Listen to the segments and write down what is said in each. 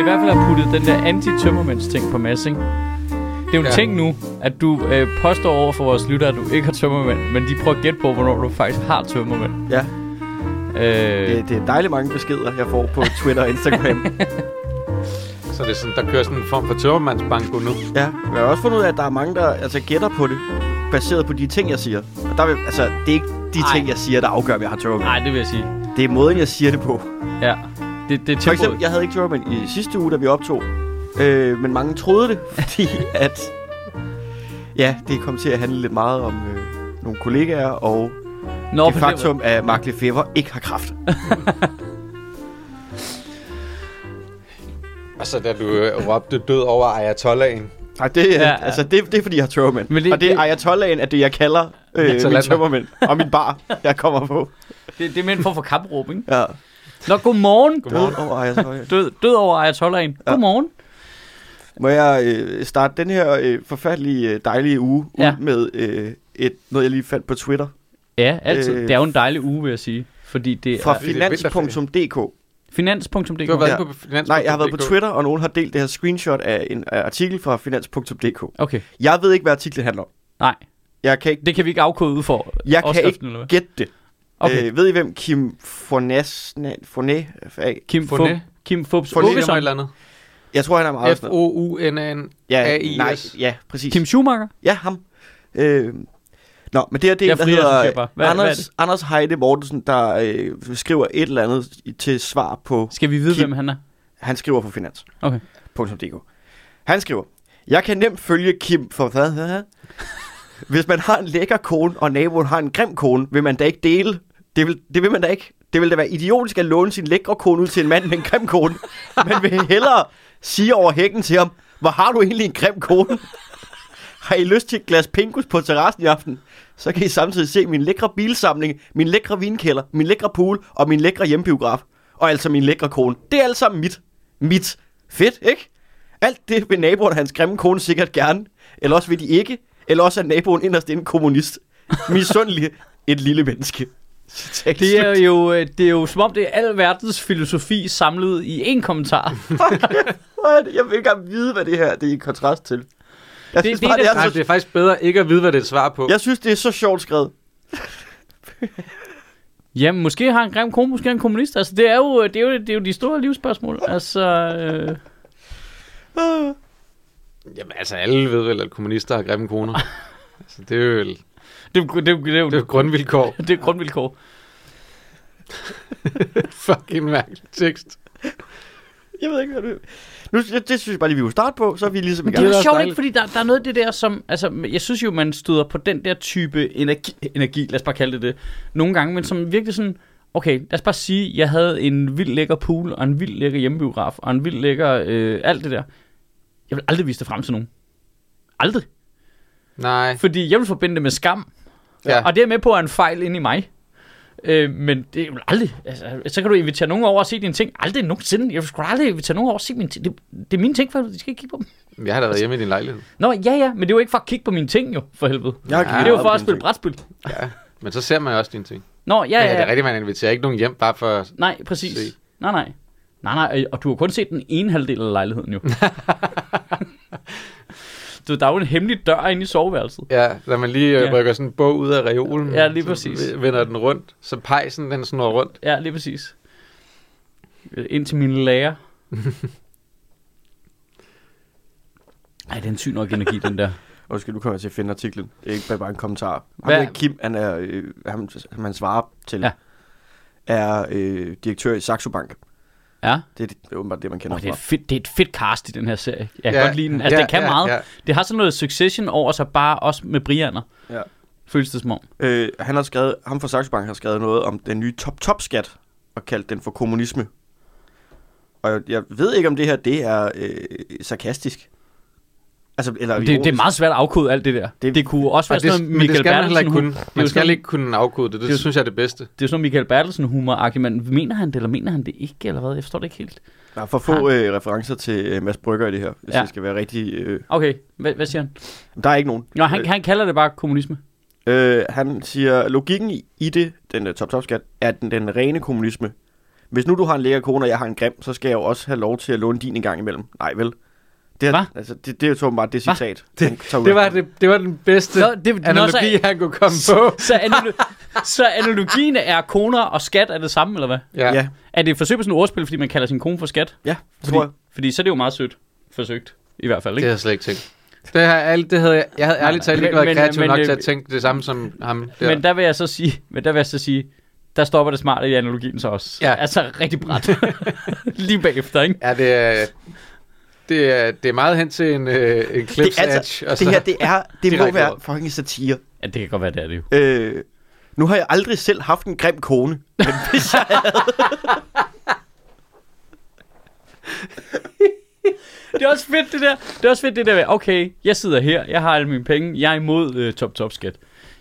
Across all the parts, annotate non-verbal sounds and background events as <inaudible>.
i hvert fald have puttet den der anti ting på Mads, ikke? Det er jo en Ja. ting nu, at du øh, påstår over for vores lyttere, at du ikke har tømmermænd, men de prøver at gætte på, hvornår du faktisk har tømmermænd. Ja, Øh, det, det er dejligt mange beskeder, jeg får på Twitter og Instagram. <laughs> Så det er sådan, der kører sådan en form for tørremandsbanko nu. ja, men jeg har også fundet ud af, at der er mange, der altså, gætter på det, baseret på de ting, jeg siger. Og der vil, altså, det er ikke de Ej. ting, jeg siger, der afgør, om jeg har tørmænd. Nej, det vil jeg sige. Det er måden, jeg siger det på. Ja. Det, det For eksempel, jeg havde ikke tørmænd i sidste uge, da vi optog. Øh, men mange troede det, <laughs> fordi at... Ja, det kom til at handle lidt meget om øh, nogle kollegaer, og Nå, det faktum, at Mark Lefebvre ikke har kraft. <laughs> Altså, da du øh, råbte død over Ayatollahen. Nej, det, Ja, ja, ja. Altså, det, det er, fordi jeg har tørmænd. Men det- og det er det- Ayatollahen, at det, jeg kalder øh, min Ayatollah. tømmermænd og min bar, jeg kommer på. Det, det er mere en form for kampråb, ikke? Ja. Nå, godmorgen. Død over Ayatollah. Død, død over Ayatollahen. Ja. Godmorgen. Må jeg øh, starte den her øh, forfærdelige, øh, dejlige uge ud Ja. med øh, et, noget, jeg lige fandt på Twitter. Ja, altid. Øh, det er jo en dejlig uge, vil jeg sige. Fordi det Fra finans.dk. finans.dk. Du har været Ja. på finans. Nej, jeg har været på Twitter, og nogen har delt det her screenshot af en af artikel fra finans.dk. Okay, Jeg ved ikke, hvad artiklen handler om. nej. Jeg kan ikke, Det kan vi ikke afkode ud for jeg kan ikke gætte det. Okay. Øh, ved I, hvem Kim Fornes, Forne? Kim Fournet. Fub, Kim Fubs Åkesson. eller andet. Jeg tror, han er meget sådan noget. F-O-U-N-N. Ja, A-I-S. nej, ja, præcis. Kim Schumacher. Ja, ham. Øh, nå, men det er det, der hedder. Hvad- hvad er Anders, Anders Heide Mortensen, der øh, skriver et eller andet til svar på... Skal vi vide, Kim- hvem han er? Han skriver på finans. Okay. .dk. Han skriver, jeg kan nemt følge Kim for hvad? Hvis man har en lækker kone, og naboen har en grim kone, vil man da ikke dele. Det vil, det vil man da ikke. Det vil da være idiotisk at låne sin lækre kone ud til en mand med en grim kone. Man vil hellere sige over hækken til ham, hvor har du egentlig en grim kone? Har I lyst til et glas pinkus på terrassen i aften? Så kan I samtidig se min lækre bilsamling, min lækre vinkælder, min lækre pool og min lækre hjembiograf. Og altså min lækre kone. Det er alt sammen mit. Mit. Fedt, ikke? Alt det vil naboen og hans grimme kone sikkert gerne. Eller også vil de ikke. Eller også er naboen inderst en kommunist. Misundelig et lille menneske. Det er jo, øh, det er jo som om, det er al verdens filosofi samlet i én kommentar. Er det? Jeg vil ikke engang vide, hvad det her det er i kontrast til. Jeg Det- synes, det er bare, det er Nej, så, det er faktisk bedre ikke at vide, hvad det er et svar på. jeg synes, det er så sjovt skrevet. Jamen, måske har en grim kone, måske er han en kommunist. Altså, det er jo, det er jo, det er jo de store livsspørgsmål. Altså, øh, Ah. Jamen, altså, alle ved vel, at kommunister har grimme koner. altså, det er jo, det det, er det, er det, er jo- er grundvilkår. det er grundvilkår. <laughs> Fucking mærkelig tekst. Jeg ved ikke, hvad det nu, det, det synes jeg bare lige, vi vil starte på, så er vi ligesom i Men det gang. er jo sjovt, ikke? Fordi der, der er noget af det der, som... Altså, jeg synes jo, man støder på den der type energi, energi, lad os bare kalde det det, nogle gange, men som virkelig sådan... Okay, lad os bare sige, jeg havde en vild lækker pool, og en vild lækker hjemmebiograf, og en vild lækker... Øh, alt det der. Jeg vil aldrig vise det frem til nogen. Aldrig. Nej. Fordi jeg vil forbinde det med skam. Ja. Og det er med på, at en fejl inde i mig. Øh, men det er jo aldrig... Altså, så kan du invitere nogen over og se dine ting. Aldrig nogensinde. Jeg sgu aldrig invitere nogen over og se mine ting. Det, det er mine ting, for de skal ikke kigge på dem. Jeg har da været hjemme i din lejlighed. Nå, ja, ja, men det er jo ikke for at kigge på mine ting, jo, for helvede. Jeg har Ja, det er jo for at spille brætspil. Ja. Men så ser man jo også dine ting. Nå, ja, Ja, ja, det er rigtigt, man inviterer ikke nogen hjem, bare for... Nej, præcis. Se. Nej, nej. Nej, nej, og du har kun set den ene halvdel af lejligheden, jo. <laughs> du, der er jo en hemmelig dør inde i soveværelset. Ja, når man lige Ja. ja. rykker sådan en bog ud af reolen. Ja, lige så præcis. vender den rundt, så pejsen den snor rundt. Ja, lige præcis. Ind til mine lager. <laughs> Ej, det er en syg nok energi, den der. <laughs> Undskyld, nu kommer jeg til at finde artiklen. Det er ikke bare en kommentar. Ham Hvad- der Kim, han er, øh, ham, han svarer til, ja. er øh, direktør i Saxo Bank. Ja, Det er, åbenbart det, man kender oh, det, er fra. fedt, det er et fedt cast i den her serie. Jeg kan Ja, godt lide den. Altså, ja, det kan ja, meget. ja. Det har sådan noget succession over sig, bare også med Brianer. Ja. Føles det som om. Øh, han har skrevet, ham fra Saxo Bank har skrevet noget om den nye top-top-skat. og kaldt den for kommunisme. Og jeg, jeg ved ikke, om det her det er øh, sarkastisk. Altså, eller Det, det er meget svært at afkode alt det der. Det, Det- kunne også være det, sådan noget men det Michael skal man heller ikke Bertelsen. kunne. Man det er skal sådan- ikke kunne afkode det. Det, det synes jeg er det bedste. Det er sådan noget Michael Bertelsen humor Men mener han det, eller mener han det ikke, eller hvad? Jeg forstår det ikke helt. Der er for få øh, referencer til øh, Mads Brygger i det her, hvis Ja. det skal være rigtig... Øh, Okay, hvad, hvad siger han? der er ikke nogen. Nå, han, han kalder det bare kommunisme. Øh, han siger, logikken i- i det, den uh, top-top-skat, er den, den rene kommunisme. Hvis nu du har en lækker kone, og jeg har en grim, så skal jeg jo også have lov til at låne din en gang imellem. Nej, vel? Det, er, Hva? altså, det, det er jo så bare det citat. Det- Det var, af. det, det var den bedste Nå, det- nå, analogi, så- han kunne komme på. Så, analo- så analogien er koner og skat er det samme, eller hvad? Ja, ja, Er det et forsøg på sådan et ordspil, fordi man kalder sin kone for skat? ja det Fordi, tror jeg. fordi så er det jo meget sødt forsøgt, i hvert fald, Det ikke? har jeg slet ikke tænkt. Det, ald- det havde jeg, jeg havde ærligt talt ikke været men- kreativ men, nok øh, til at tænke det samme som ham. Der. Men der vil jeg så sige, men der vil jeg så sige, der stopper det smarte i analogien så også. Ja. Altså rigtig bræt. <laughs> Lige bagefter, ikke? Ja, det er, det er, det er meget hen til en, øh, en clips Det, altså, edge. og det her, det er, det <laughs> må være fucking satire. Ja, det kan godt være, det er det jo. Øh, nu har jeg aldrig selv haft en grim kone, men <laughs> hvis jeg <laughs> Det er også fedt, det der. Det er også fedt, det der med, okay, jeg sidder her, jeg har alle mine penge, jeg er imod øh, top top skat.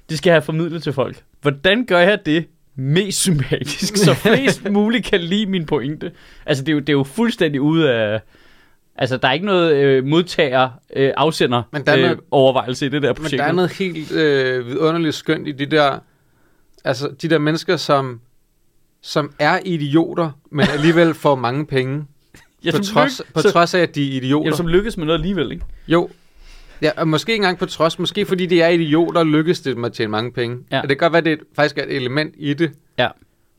Det skal have formidlet til folk. Hvordan gør jeg det mest sympatisk, så flest muligt kan lide min pointe? Altså, det er jo, det er jo fuldstændig ude af... Altså, der er ikke noget øh, modtager, øh, afsender Men der er øh, overvejelse i det der Men projekt. der er noget helt øh, vidunderligt skønt i de der, altså de der mennesker, som, som er idioter, men alligevel får mange penge. <laughs> ja, på, trods, lyk- på så- trods af, at de er idioter. Ja, som lykkes med noget alligevel, ikke? Jo. Ja, og måske ikke engang på trods. Måske fordi de er idioter, lykkes det med at tjene mange penge. Ja. Ja. Det kan godt være, at det faktisk er et element i det. Ja.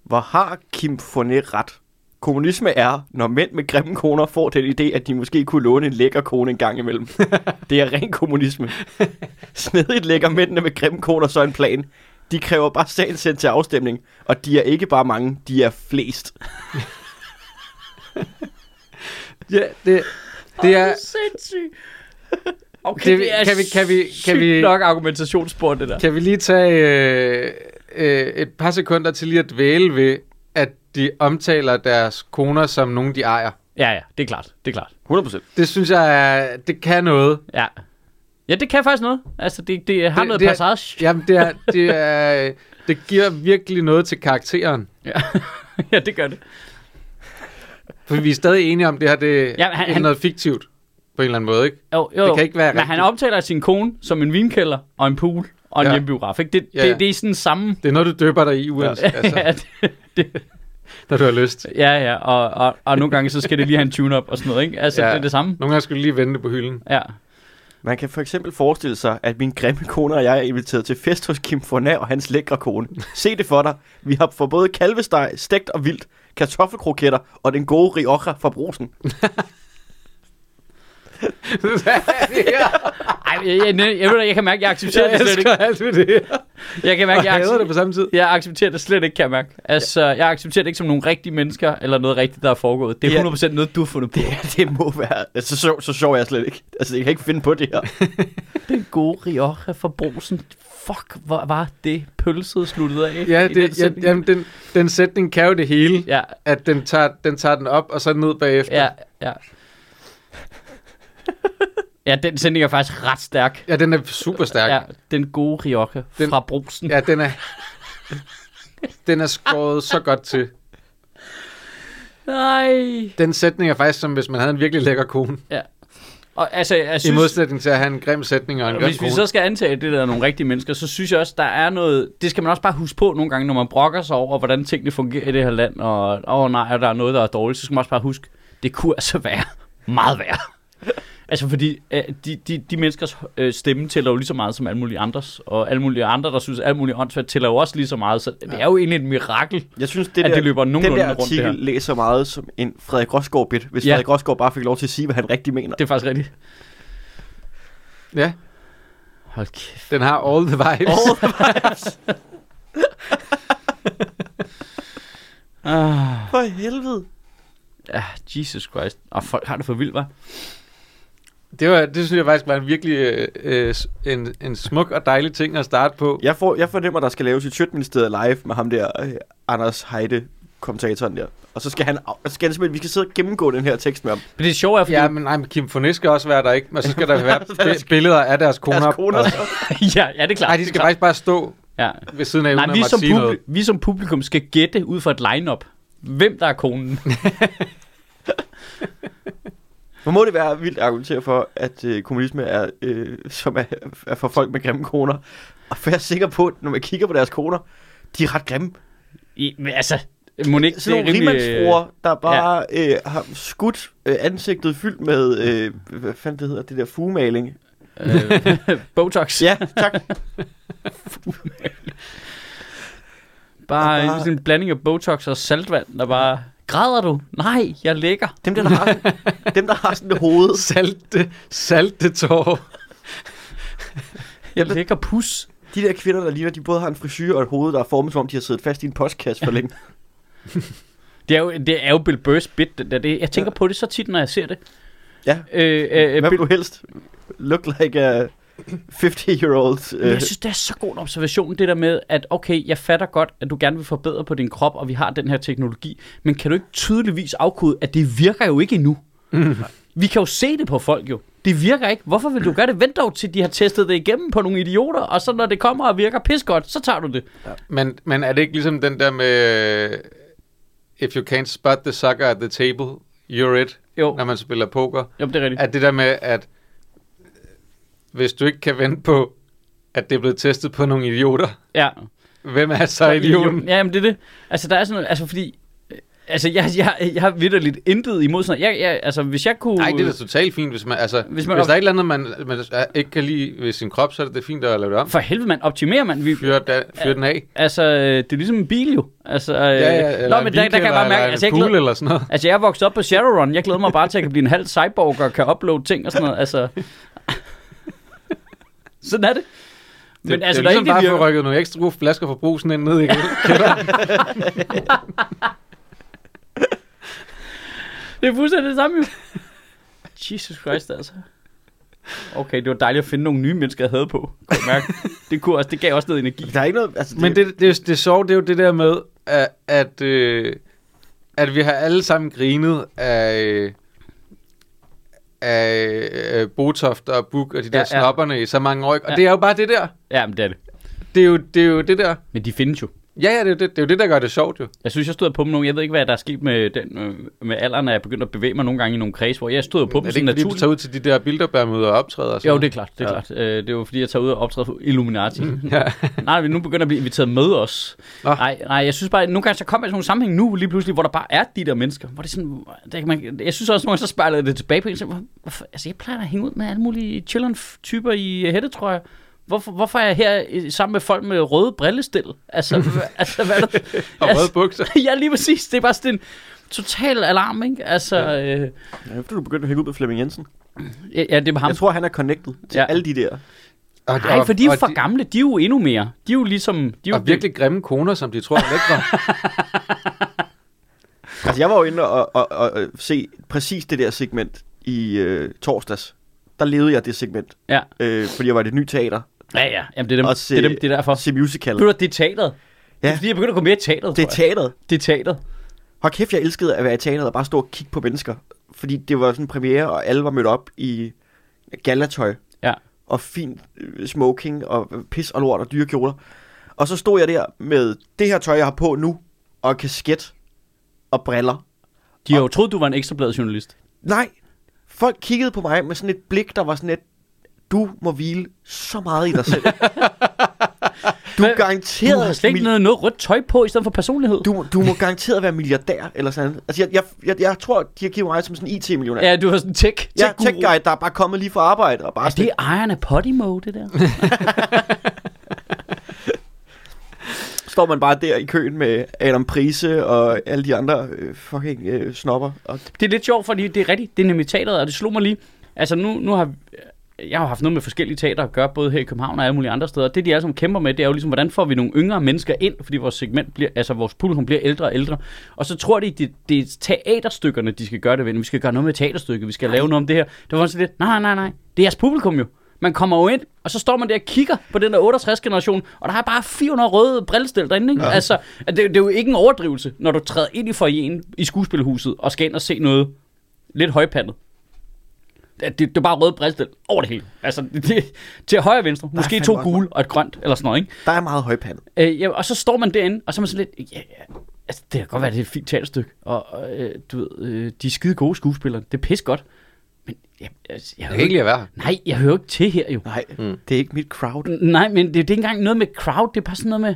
Hvor har Kim Fournet ret? Kommunisme er, når mænd med grimme koner får den idé, at de måske kunne låne en lækker kone en gang imellem. <laughs> det er ren kommunisme. Snedigt lægger mændene med grimme koner så en plan. De kræver bare sagen sendt til afstemning, og de er ikke bare mange, de er flest. <laughs> Ja, det, det er... sindssygt. Okay, Kan vi- det er kan vi- kan vi- kan vi- nok argumentationsspor, det der. Kan vi lige tage øh, øh, et par sekunder til lige at dvæle ved, de omtaler deres koner som nogen, de ejer. Ja, ja, det er klart. Det er klart. 100%. Det synes jeg, er, det kan noget. Ja. Ja, det kan faktisk noget. Altså, det, det har Det- noget det er- passage. Jamen, det, er, det, er, det giver virkelig noget til karakteren. ja, <laughs> det gør det. For vi er stadig enige om, det her det Ja, ja, han- er han- noget fiktivt på en eller anden måde, ikke? Jo, jo. Det kan ikke være Men han rigtigt. omtaler sin kone som en vinkælder og en pool og en Ja. hjemmebiograf. Ikke? Det, Ja, ja. det, det er sådan samme... Det er noget, du døber dig i, uanset, ja. altså, <laughs> ja, det, det, <laughs> når du har lyst. ja, ja, og, og, og nogle gange så skal det lige have en tune-up og sådan noget, ikke? Altså, ja. Det er det samme. Nogle gange skulle du lige vente på hylden. Ja. Man kan for eksempel forestille sig, at min grimme kone og jeg er inviteret til fest hos Kim Fournet og hans lækre kone. Se det for dig. Vi har for både kalvesteg, stegt og vildt, kartoffelkroketter og den gode Rioja fra brosen. <laughs> Ej, jeg, jeg, jeg, jeg, jeg kan mærke, jeg accepterer jeg det slet elsker ikke. alt ved det. Jeg kan mærke, jeg, accepterer, det på samme tid. jeg accepterer det slet ikke, kan jeg mærke. Altså, jeg accepterer det ikke som nogle rigtige mennesker, eller noget rigtigt, der er foregået. Det er 100% noget, du har fundet på. Det, det må være... Altså, så, så sjov er jeg slet ikke. Altså, jeg kan ikke finde på det her. Den gode Rioja fra brosen. Fuck, hvor var det pølset sluttet af? Ja, det, den det, ja, jamen, den, den sætning kan jo det hele. ja, At den tager, den tager den op, og så ned bagefter. ja, ja. Ja, den sætning er faktisk ret stærk. ja den er super stærk. Ja, den gode Rioja Den- fra brosen. Ja, den er... Den er skåret så godt til. Nej. Den sætning er faktisk som, hvis man havde en virkelig lækker kone. Og altså, jeg I synes, modsætning til at have en grim sætning og en grim Hvis vi så skal antage, at det der er nogle rigtige mennesker, så synes jeg også, der er noget... Det skal man også bare huske på nogle gange, når man brokker sig over, hvordan tingene fungerer i det her land, og åh oh, nej, og der er noget, der er dårligt, så skal man også bare huske, det kunne altså være meget værre. Altså fordi øh, de, de, de menneskers øh, stemme tæller jo lige så meget som alle mulige andres, og alle mulige andre, der synes, at alle mulige åndssvagt tæller jo også lige så meget, så det er jo egentlig et mirakel, Jeg synes, det at der, det løber den nogenlunde der rundt det artikel her. læser meget som en Frederik Rosgaard-bit, hvis Ja. Frederik Rosgaard bare fik lov til at sige, hvad han rigtig mener. Det er faktisk rigtigt. Ja, Hold kæft. den har all the vibes. Åh, <laughs> Ah, for helvede. ja, Jesus Christ. Og folk har det for vildt, hva'? Det, var, det synes jeg faktisk var en virkelig øh, øh, en, en smuk og dejlig ting at starte på. Jeg, får, jeg fornemmer, der skal laves et Sjøtministeriet live med ham der, øh, Anders Heide kommentatoren der. Og så skal han, så skal han simpelthen, vi skal sidde og gennemgå den her tekst med ham. Men det sjove er, fordi... Ja, men, nej, men Kim Fornes skal også være der, ikke? Men så skal der <laughs> være billeder af deres koner. Deres koner. Og- <laughs> ja, ja, det er klart. Nej, de skal faktisk bare stå Ja. ved siden af, Nej, uden vi som, publi- vi som publikum skal gætte ud fra et line-up, hvem der er konen. <laughs> Hvor må det være vildt at argumentere for, at øh, kommunisme er, øh, som er, er for folk med grimme koner. Og være sikker på, at når man kigger på deres koner, de er ret grimme. I, men altså, Monique, Sådan nogle det er rimelig... rimandsfruer, der bare øh, har skudt øh, ansigtet fyldt med, øh, hvad fanden det hedder, det der fugemaling. Øh, <laughs> Botox. Ja, tak. Bare bare- sådan en blanding af Botox og saltvand, der bare... Græder du? Nej, jeg lægger. Dem der, der har, <laughs> dem, der har sådan et hoved. Salte, salte tår. Jeg lægger pus. De der kvinder, der ligner, de både har en frisyr og et hoved, der er formet som om, de har siddet fast i en postkasse for <laughs> længe. Det er jo, det er jo Bill Burrs bit. Det, der. det, jeg tænker på det så tit, når jeg ser det. Ja. Øh, øh, Hvad Bill, vil du helst? Look like a 50-year-old. Men jeg synes, det er så god en observation, det der med, at okay, jeg fatter godt, at du gerne vil forbedre på din krop, og vi har den her teknologi, men kan du ikke tydeligvis afkode, at det virker jo ikke endnu? Vi kan jo se det på folk jo. Det virker ikke. Hvorfor vil du gøre det? Vent dog til de har testet det igennem på nogle idioter, og så når det kommer og virker pis godt, så tager du det. Men, men er det ikke ligesom den der med, if you can't spot the sucker at the table, you're it, Jo, når man spiller poker? jo det er rigtigt. At det der med, at hvis du ikke kan vente på, at det er blevet testet på nogle idioter, Ja. hvem er så idioten? Ja, men det er det. Altså, der er sådan noget, altså fordi, øh, altså, jeg, jeg, jeg har vidderligt intet imod sådan. Jeg, jeg, altså, hvis jeg kunne... Nej, det er da totalt fint, hvis man, altså, Hvis man hvis der er et eller andet, man, man ikke kan lide ved sin krop, så er det, det fint at lave det om. For helvede, man optimerer man. Vi, Fyre, da, fyre den af. Altså, øh, det er ligesom en bil jo. Altså, øh, Ja, ja, eller Nå, men der, der kan jeg bare mærke, altså, jeg, glæder, eller sådan noget. altså, jeg er vokset op på Shadowrun. Jeg glæder mig bare til, at jeg kan blive en halv cyborg og kan uploade ting og sådan noget. Altså, <laughs> sådan er det. Men Men det, altså, det er der ligesom ikke bare virker. for rykket nogle ekstra gode flasker fra brusen ind ned i kælderen. Det er fuldstændig det samme jo. Jesus Christ, altså. Okay, det var dejligt at finde nogle nye mennesker, jeg havde på. Kunne mærke. Det, kunne også, det gav også noget energi. Der er ikke noget... Altså, Men det, det, det sjove, det er jo det der med, at, at, øh, at vi har alle sammen grinet af, øh, af øh, Botoft og Buk og de der Ja, ja, snopperne i så mange år. Og Ja. det er jo bare det der. Ja, men det er det. Det er jo det, er jo det der. Men de findes jo. Ja, ja, det er jo det, det, er jo det der gør det sjovt jo. Jeg synes, jeg stod på dem nogle. Jeg ved ikke, hvad der er sket med, den, øh, med alderen, at jeg begyndte at bevæge mig nogle gange i nogle kreds, hvor jeg stod på Er dem det sådan ikke, fordi du naturligt. tager ud til de der bilderbærmøder og optræder? Og sådan Jo, det er klart. Det er, Ja. klart. Øh, det er jo fordi, jeg tager ud og optræder for Illuminati. Ja. <laughs> nej, vi nu begynder at blive inviteret med os. Nå. Nej, nej, jeg synes bare, nogle gange så kommer jeg sådan nogle sammenhæng nu lige pludselig, hvor der bare er de der mennesker. Hvor det er sådan, det, kan man, jeg synes også, nogle gange så spejler jeg det tilbage på en. Så, hvor- hvorfor, altså, jeg plejer at hænge ud med alle mulige chilleren typer i øh, hættetrøjer. Hvorfor, hvorfor er jeg her sammen med folk med røde brillestil? Altså, <laughs> altså hvad er der? Og røde bukser. <laughs> ja, lige præcis. Det er bare sådan en total alarm, ikke? Altså, ja, øh, Ja, efter du begyndte at hænge ud med Flemming Jensen. ja, det er ham. Jeg tror, han er connected til Ja. ja. alle de der. Og, Nej, for de er jo for gamle. De er jo endnu mere. De er jo ligesom... De er jo Og virkelig grimme koner, som de tror er lækre. <laughs> Altså, jeg var jo inde og, og, og, og se præcis det der segment i øh, torsdags. Der levede jeg det segment, Ja, øh, fordi jeg var i det nye teater. Ja, ja. Jamen, det er dem, Og det er, dem, det er derfor. Se musical. Ved du, det er teateret. Ja. Det er fordi, jeg begynder at gå mere i teateret, Det er teateret. Det er teateret. Hold kæft, jeg elskede at være i teateret og bare stå og kigge på mennesker. Fordi det var sådan en premiere, og alle var mødt op i galatøj. Ja. Og fin øh, smoking og pis og lort og dyre kjoler. Og så stod jeg der med det her tøj, jeg har på nu, og kasket og briller. De har jo troet, du var en ekstrabladet journalist. Nej, folk kiggede på mig med sådan et blik, der var sådan et, du må hvile så meget i dig selv. <laughs> du er garanteret... Du har slet ikke noget, noget rødt tøj på, i stedet for personlighed. du, du må garanteret være milliardær, eller sådan Altså, jeg, jeg, jeg, jeg tror, de har givet mig som sådan en IT-millionær. Ja, du har sådan en tech, Ja, tech, tech guy, der er bare kommet lige fra arbejde og bare Er det ejeren af Podimo, det der? <laughs> står man bare der i køen med Adam Prise og alle de andre øh, fucking øh, snopper. Og Det er lidt sjovt, fordi det er rigtigt. Det er nemlig teateret, og det slog mig lige. Altså nu, nu har jeg har haft noget med forskellige teater at gøre, både her i København og alle mulige andre steder. Det, de alle sammen kæmper med, det er jo ligesom, hvordan får vi nogle yngre mennesker ind, fordi vores segment bliver, altså vores publikum bliver ældre og ældre. Og så tror de, det, det er teaterstykkerne, de skal gøre det ved. Vi skal gøre noget med teaterstykket, vi skal lave noget om det her. Det var sådan lidt, nej, nej, nej, det er jeres publikum jo. Man kommer jo ind, og så står man der og kigger på den der 68-generation, og der er bare 400 røde brillestel derinde. Ikke? Ja. Altså, det, det, er jo ikke en overdrivelse, når du træder ind i forjen i skuespilhuset og skal ind og se noget lidt højpandet. Det, det, det er bare røde brillestel over det hele. Altså, det, det, til højre og venstre. Måske fandme to gule og et grønt, eller sådan noget, ikke? Der er meget højpandet. Øh, ja, og så står man derinde, og så er man sådan lidt, ja, ja, altså, det kan godt være, det er et fint teaterstykke, og øh, du ved, øh, de er skide gode skuespillere, det er pis godt, men jeg, altså, jeg, Jeg hører kan ikke lide at være her. nej, jeg hører ikke til her jo. Nej, mm. det er ikke mit crowd. N- Nej, men det, det er ikke engang noget med crowd, det er bare sådan noget med,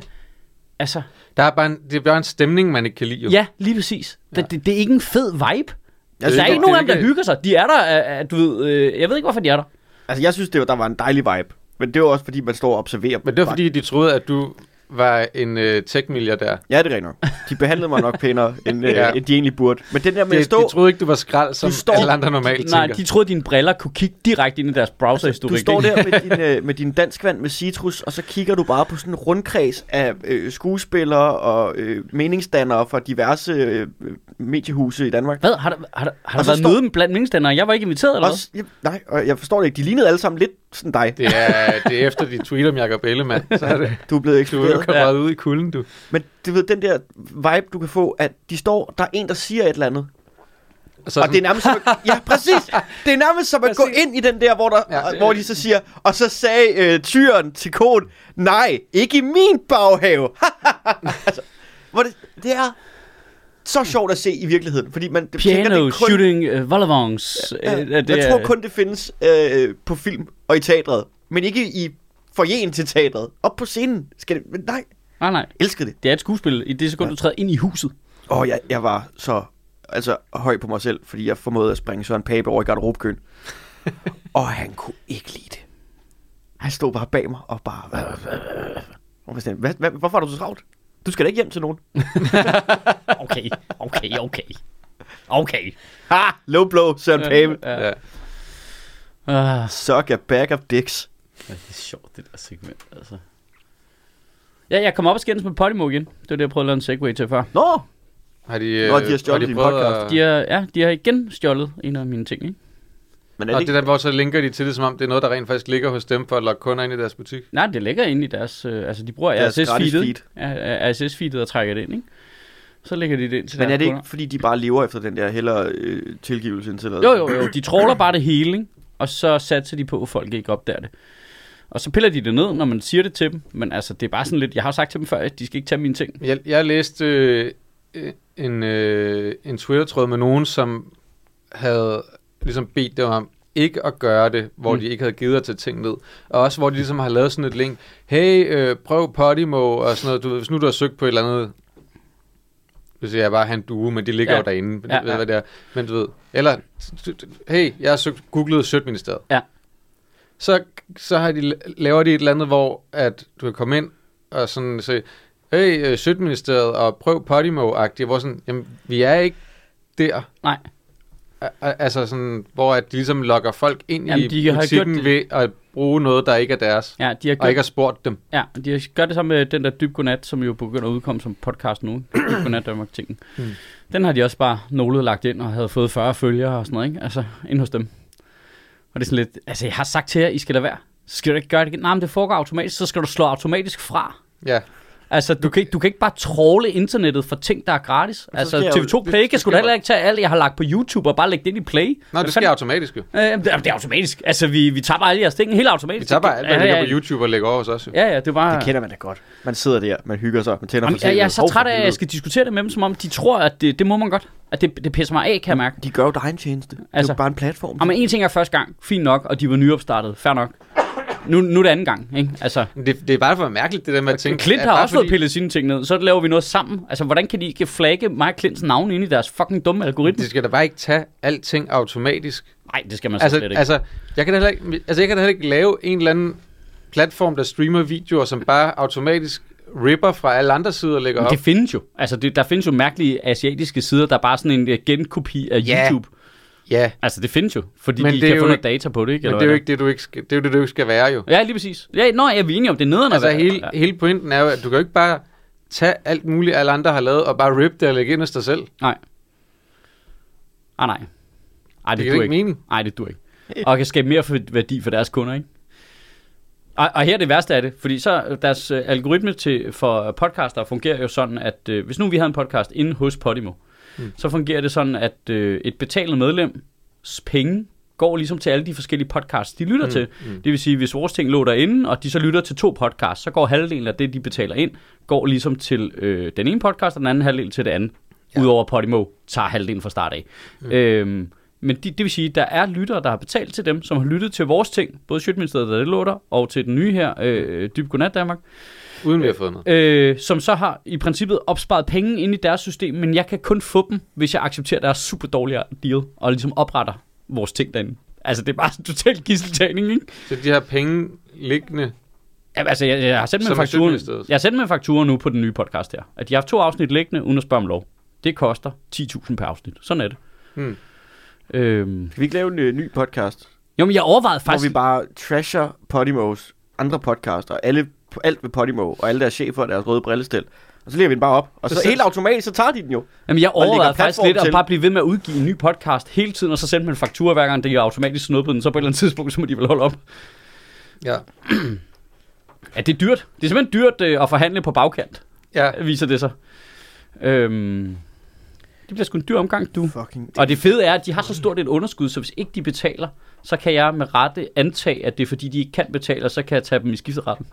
altså, Der er bare en, det er bare en stemning, man ikke kan lide. Jo. ja, lige præcis. Ja. Det, det, det er ikke en fed vibe. Jeg Altså, synes, der er ikke nogen af dem, er der hygger sig. De er der, uh, du ved, øh, jeg ved ikke, hvorfor de er der. Altså, jeg synes, det var, der var en dejlig vibe. Men det var også, fordi man står og observerer. Men det var fordi, de troede, at du var en øh, tech-milliardær. Ja, det er rigtigt. De behandlede mig nok pænere, <laughs> end, Ja. ja. øh, end de egentlig burde. Men den der med De, at stå... de troede ikke, du var skrald, som står- alle andre normalt Nej, tænker. de troede, dine briller kunne kigge direkte ind i deres browserhistorik. Du står der med din, øh, med din danskvand med citrus, og så kigger du bare på sådan en rundkreds af øh, skuespillere og øh, meningsdannere fra diverse øh, mediehuse i Danmark. Hvad? Har der, har der, har der været står- møde blandt meningsdannere? Jeg var ikke inviteret, eller hvad? Ja, nej, og jeg forstår det ikke. De lignede alle sammen lidt sådan dig. Det er, det er efter de tweet om Jacob Ellemann. <laughs> Så er det, Du er blevet du er eksploderet. kommet ud i kulden, du. Men du ved, den der vibe, du kan få, at de står, der er en, der siger et eller andet. Så Og det er nærmest som at, Ja, <laughs> præcis. Det er nærmest som at gå ind i den der, hvor, der, Ja. ja, hvor de så siger, og så sagde øh, tyren til koden, nej, ikke i min baghave. <laughs> altså, hvor det, det er så sjovt at se i virkeligheden, fordi man tænker, Piano, det er kun, shooting, uh, volleyballons. Ja, øh, jeg det tror er- kun, det findes øh, på film og i teatret, men ikke i forjen til teatret. Op på scenen skal det, men nej, Nej, nej. elskede det. Det er et skuespil i det sekund, du træder ind i huset. Og jeg, jeg var så altså, høj på mig selv, fordi jeg formåede at springe Søren Pape over i garderobekøen. <laughs> og han kunne ikke lide det. Han stod bare bag mig og bare... <laughs> Var sådan, hvad, hvad, hvorfor er du så travlt? Du skal da ikke hjem til nogen. <laughs> Okay, okay, okay. Okay. Ha! Low blow, Søren Pape. Ja. Ja. Uh, Suck a bag of dicks. det er sjovt, det der segment, altså. Ja, jeg kom op og skændes med Podimo igen. Det var det, jeg prøvede at lave en segway til før. Nå! Har de, øh, Nå, de har stjålet din prøvet podcast. At, De har, ja, de har igen stjålet en af mine ting, ikke? Men er og det det ikke... der, hvor så linker de til det, som om det er noget, der rent faktisk ligger hos dem for at lokke kunder ind i deres butik. Nej, det ligger inde i deres... Øh, altså, de bruger RSS-feedet. feed. Ja, RSS-feedet og trækker det ind, ikke? Så lægger de det ind til Men er det kunder. ikke, fordi de bare lever efter den der heller øh, tilgivelse end Jo, jo, jo. De tråler bare det hele, ikke? Og så satser de på, at folk ikke opdager det. Og så piller de det ned, når man siger det til dem. Men altså, det er bare sådan lidt... Jeg har jo sagt til dem før, at de skal ikke tage mine ting. Jeg, jeg læste øh, en, øh, en Twitter-tråd med nogen, som havde ligesom bedt dem om ikke at gøre det, hvor Mm. de ikke havde givet at tage ting ned. Og også hvor de ligesom har lavet sådan et link. Hey, øh, prøv Podimo og sådan noget. Du ved, hvis nu du har søgt på et eller andet... Hvis jeg bare have en due, men de ligger Ja. jo derinde. Ja, Ja, ved, ja. hvad det er. Men du ved... Eller, hey, jeg har søgt, googlet Sødministeriet. Ja. Så, så har de, laver de et eller andet, hvor at du kan komme ind og sådan sige, hey, øh, Sødministeriet og prøv Podimo-agtigt, hvor sådan, jamen, vi er ikke der. Nej. Altså sådan, hvor at de ligesom lokker folk ind Jamen, i de butikken ved at bruge noget, der ikke er deres, Ja, de har og gjort, ikke har spurgt dem. ja, de har gjort det samme med den der Dyb Godnat, som jo begynder at udkomme som podcast nu. Dyb <coughs> Godnat Danmark tingen. Hmm. Den har de også bare nålet lagt ind og havde fået 40 følgere og sådan noget, ikke? Altså, ind hos dem. Og det er sådan lidt, altså jeg har sagt til jer, I skal lade være. Så skal du ikke gøre det igen. Nej, men det foregår automatisk, så skal du slå automatisk fra. Ja, Altså, du kan, ikke, du kan ikke bare tråle internettet for ting, der er gratis. Altså, sker jeg jo- TV2 Play det kan sgu da heller ikke tage alt, jeg har lagt på YouTube og bare lægge det ind i Play. Nå, Hvad det sker automatisk jo. Øh, det, er, det er automatisk. Altså, vi, vi tager bare alle jeres ting helt automatisk. Vi tager bare alt, hvad ja, ja, på YouTube og lægger over os jo. Ja, ja, det er bare... Det kender man da godt. Man sidder der, man hygger sig, man tænder Jamen, for jeg, jeg er så træt af, at jeg skal diskutere det med dem, som om de tror, at det, det må man godt. At det, det pisser mig af, kan jeg mærke. De gør jo dig en tjeneste. Det er Altså- jo bare en platform. Og men en ting er første gang, fint nok, og de var nyopstartet, fair nok. Nu, nu er det anden gang, ikke? Altså, Det, det er bare for mærkeligt, det der med at tænke... Clint har også fået fordi- pillet sine ting ned, så laver vi noget sammen. Altså, hvordan kan de ikke flagge mig og Clints navn ind i deres fucking dumme algoritme? De skal da bare ikke tage alting automatisk. Nej, det skal man så Altså, slet ikke. altså, jeg kan da heller ikke, altså, jeg kan da heller ikke lave en eller anden platform, der streamer videoer, som bare automatisk ripper fra alle andre sider og lægger op. det findes jo. Altså, det, der findes jo mærkelige asiatiske sider, der er bare sådan en uh, genkopi af Ja. YouTube. Ja, Altså, det findes jo, fordi Men de det er kan jo få noget ikke- data på det, ikke? men Eller det er jo ikke det, du ikke skal, det er jo det, du ikke skal være jo. Ja, lige præcis. Ja, nå, jeg er enige om, det er nederen Altså, være- hele, ja. hele pointen er jo, at du kan jo ikke bare tage alt muligt, alle andre har lavet, og bare rip det og lægge ind hos dig selv. Nej. Ah, nej. Ej, det, Det giver du ikke mening. Nej, det du ikke. Og kan skabe mere værdi for deres kunder, ikke? Og, og her er det værste af det, fordi så deres øh, algoritme til, for podcaster fungerer jo sådan, at øh, hvis nu vi havde en podcast inde hos Podimo, Mm. Mm. så fungerer det sådan, at øh, et betalende medlems penge går ligesom til alle de forskellige podcasts, de lytter mm. til. Mm. Det vil sige, hvis vores ting lå derinde, og de så lytter til to podcasts, så går halvdelen af det, de betaler ind, går ligesom til øh, den ene podcast, og den anden halvdel til det andet. Ja. Udover Podimo tager halvdelen fra start af. Mm. Øhm, men de, det vil sige, at der er lyttere, der har betalt til dem, som har lyttet til vores ting, både Sjøtministeriet, der det lå der, og til den nye her, øh, Dyb Godnat Danmark, Uden vi har fået noget. øh, som så har i princippet opsparet penge ind i deres system, men jeg kan kun få dem, hvis jeg accepterer deres super dårlige deal, og ligesom opretter vores ting derinde. Altså, det er bare sådan totalt gisseltagning, ikke? Så de her penge liggende... Ja, altså, jeg, jeg har sendt med fakturen. Jeg har sendt med fakturen nu på den nye podcast her. At de har haft to afsnit liggende, uden at spørge om lov. Det koster 10.000 per afsnit. Sådan er det. Hmm. Øhm. Skal vi ikke lave en øh, ny podcast, Jo, men jeg overvejede hvor faktisk... vi bare trasher Podimos andre podcaster, og alle, alt ved Podimo, og alle deres chefer og deres røde brillestel. Og så lægger vi den bare op. Og så, Så- helt automatisk, så tager de den jo. Jamen, jeg overvejede faktisk lidt at til. bare blive ved med at udgive en ny podcast hele tiden, og så sende dem en faktura hver gang, det er automatisk snuppet den. Så på et eller andet tidspunkt, så må de vel holde op. Ja. Ja, det er dyrt. Det er simpelthen dyrt øh, at forhandle på bagkant, Ja. viser det sig. Øhm, det bliver sgu en dyr omgang, du. Fucking Og det fede er, at de har så stort et underskud, så hvis ikke de betaler, så kan jeg med rette antage, at det er fordi, de ikke kan betale, og så kan jeg tage dem i skifteretten.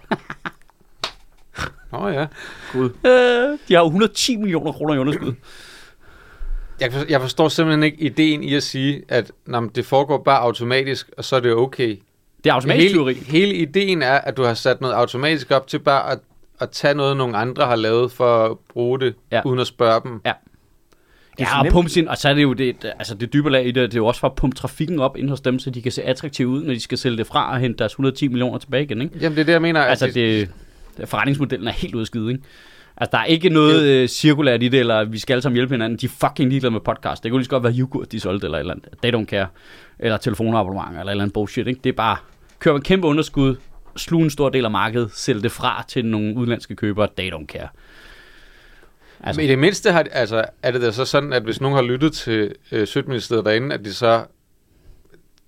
Oh, ja. Øh, de har jo 110 millioner kroner i underskud. Jeg, for, jeg forstår simpelthen ikke ideen i at sige, at nå, men det foregår bare automatisk, og så er det okay. Det er automatisk hele, tyveri. hele ideen er, at du har sat noget automatisk op til bare at, at tage noget, nogle andre har lavet for at bruge det. Ja. uden at spørge dem. Ja. Det Ja, og pumpe sin, og så er det jo det, altså det dybe lag i det, det er jo også for at pumpe trafikken op ind hos dem, så de kan se attraktive ud, når de skal sælge det fra og hente deres 110 millioner tilbage igen, ikke? Jamen det er det, jeg mener. Altså det, det, forretningsmodellen er helt skide, ikke? Altså der er ikke noget øh, cirkulært i det, eller vi skal alle sammen hjælpe hinanden. De er fucking ligeglade med podcast. Det kunne lige så godt være yoghurt, de solgte, eller et eller andet. They don't care. Eller telefonabonnement, eller et eller andet bullshit, ikke? Det er bare, køre med kæmpe underskud, sluge en stor del af markedet, sælge det fra til nogle udenlandske købere, they don't care. Altså. Men i det mindste har, altså, er det da så sådan, at hvis nogen har lyttet til øh, Sødministeriet derinde, at de så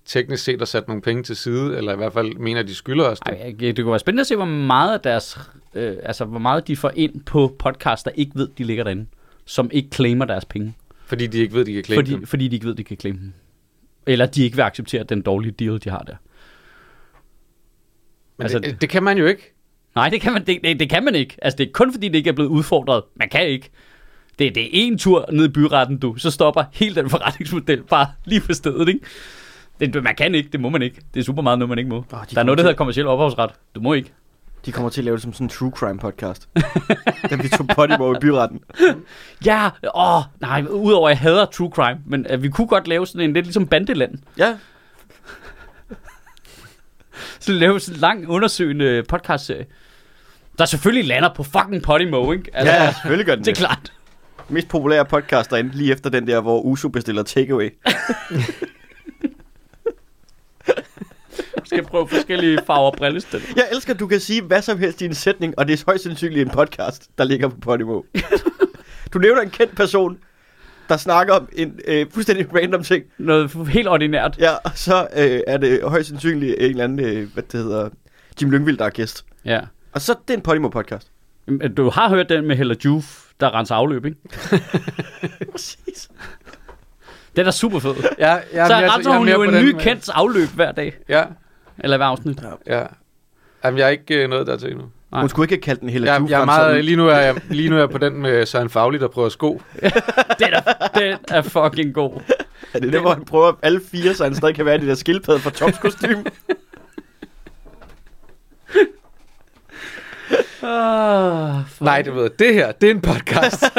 teknisk set har sat nogle penge til side, eller i hvert fald mener, at de skylder os det. Ej, det kunne være spændende at se, hvor meget af deres, øh, altså hvor meget de får ind på podcasts, der ikke ved, de ligger derinde, som ikke claimer deres penge, Fordi de ikke ved, de kan klikke fordi, dem. fordi de ikke ved, de kan claim dem. Eller de ikke vil acceptere den dårlige deal, de har der. Men altså, det, det kan man jo ikke. Nej, det kan man, det, det, det kan man ikke. Altså, det er kun fordi, det ikke er blevet udfordret. Man kan ikke. Det, det er en tur ned i byretten, du. Så stopper hele den forretningsmodel bare lige på stedet, ikke? Det, man kan ikke, det må man ikke. Det er super meget noget, man ikke må. Åh, de der er noget, der hedder kommersiel ophavsret. Du må ikke. De kommer til at lave det som sådan en true crime podcast. Den vi tog Podimo i byretten. <laughs> Ja, åh, nej, udover at jeg hader true crime, men uh, vi kunne godt lave sådan en lidt ligesom bandeland. Ja, <laughs> Så lave sådan en lang undersøgende podcastserie. Der selvfølgelig lander på fucking Podimo, ikke? altså, ja, selvfølgelig gør den Det er klart. Mest populære podcast derinde, lige efter den der, hvor Uso bestiller takeaway. <laughs> Skal prøve forskellige farver brillestel. Jeg elsker, at du kan sige hvad som helst i en sætning, og det er højst sandsynligt en podcast, der ligger på Podimo. <laughs> du nævner en kendt person, der snakker om en øh, fuldstændig random ting. Noget helt ordinært. Ja, og så øh, er det højst sandsynligt en eller anden, øh, hvad det hedder, Jim Lyngvild, der er gæst. Ja. Og så det er en Podimo-podcast. Du har hørt den med Hella Juf, der renser afløb, ikke? <laughs> Præcis. Den er super fed. Ja, jeg, så renser hun jo en ny med- kendt afløb hver dag. Ja, Eller hver afsnit. ja. Jamen, jeg er ikke øh, noget dertil endnu. Nej. Hun skulle ikke have kaldt den Hella Jeg, Juf jeg er meget, lige, nu er jeg, lige nu er jeg på den med Søren Fagli, der prøver sko. <laughs> Den er, den er fucking god. Er det der, hvor han prøver alle fire, så han stadig kan være i det der skildpadde fra Toms <laughs> Ah, Nej, det ved. Det her, det er en podcast. <laughs>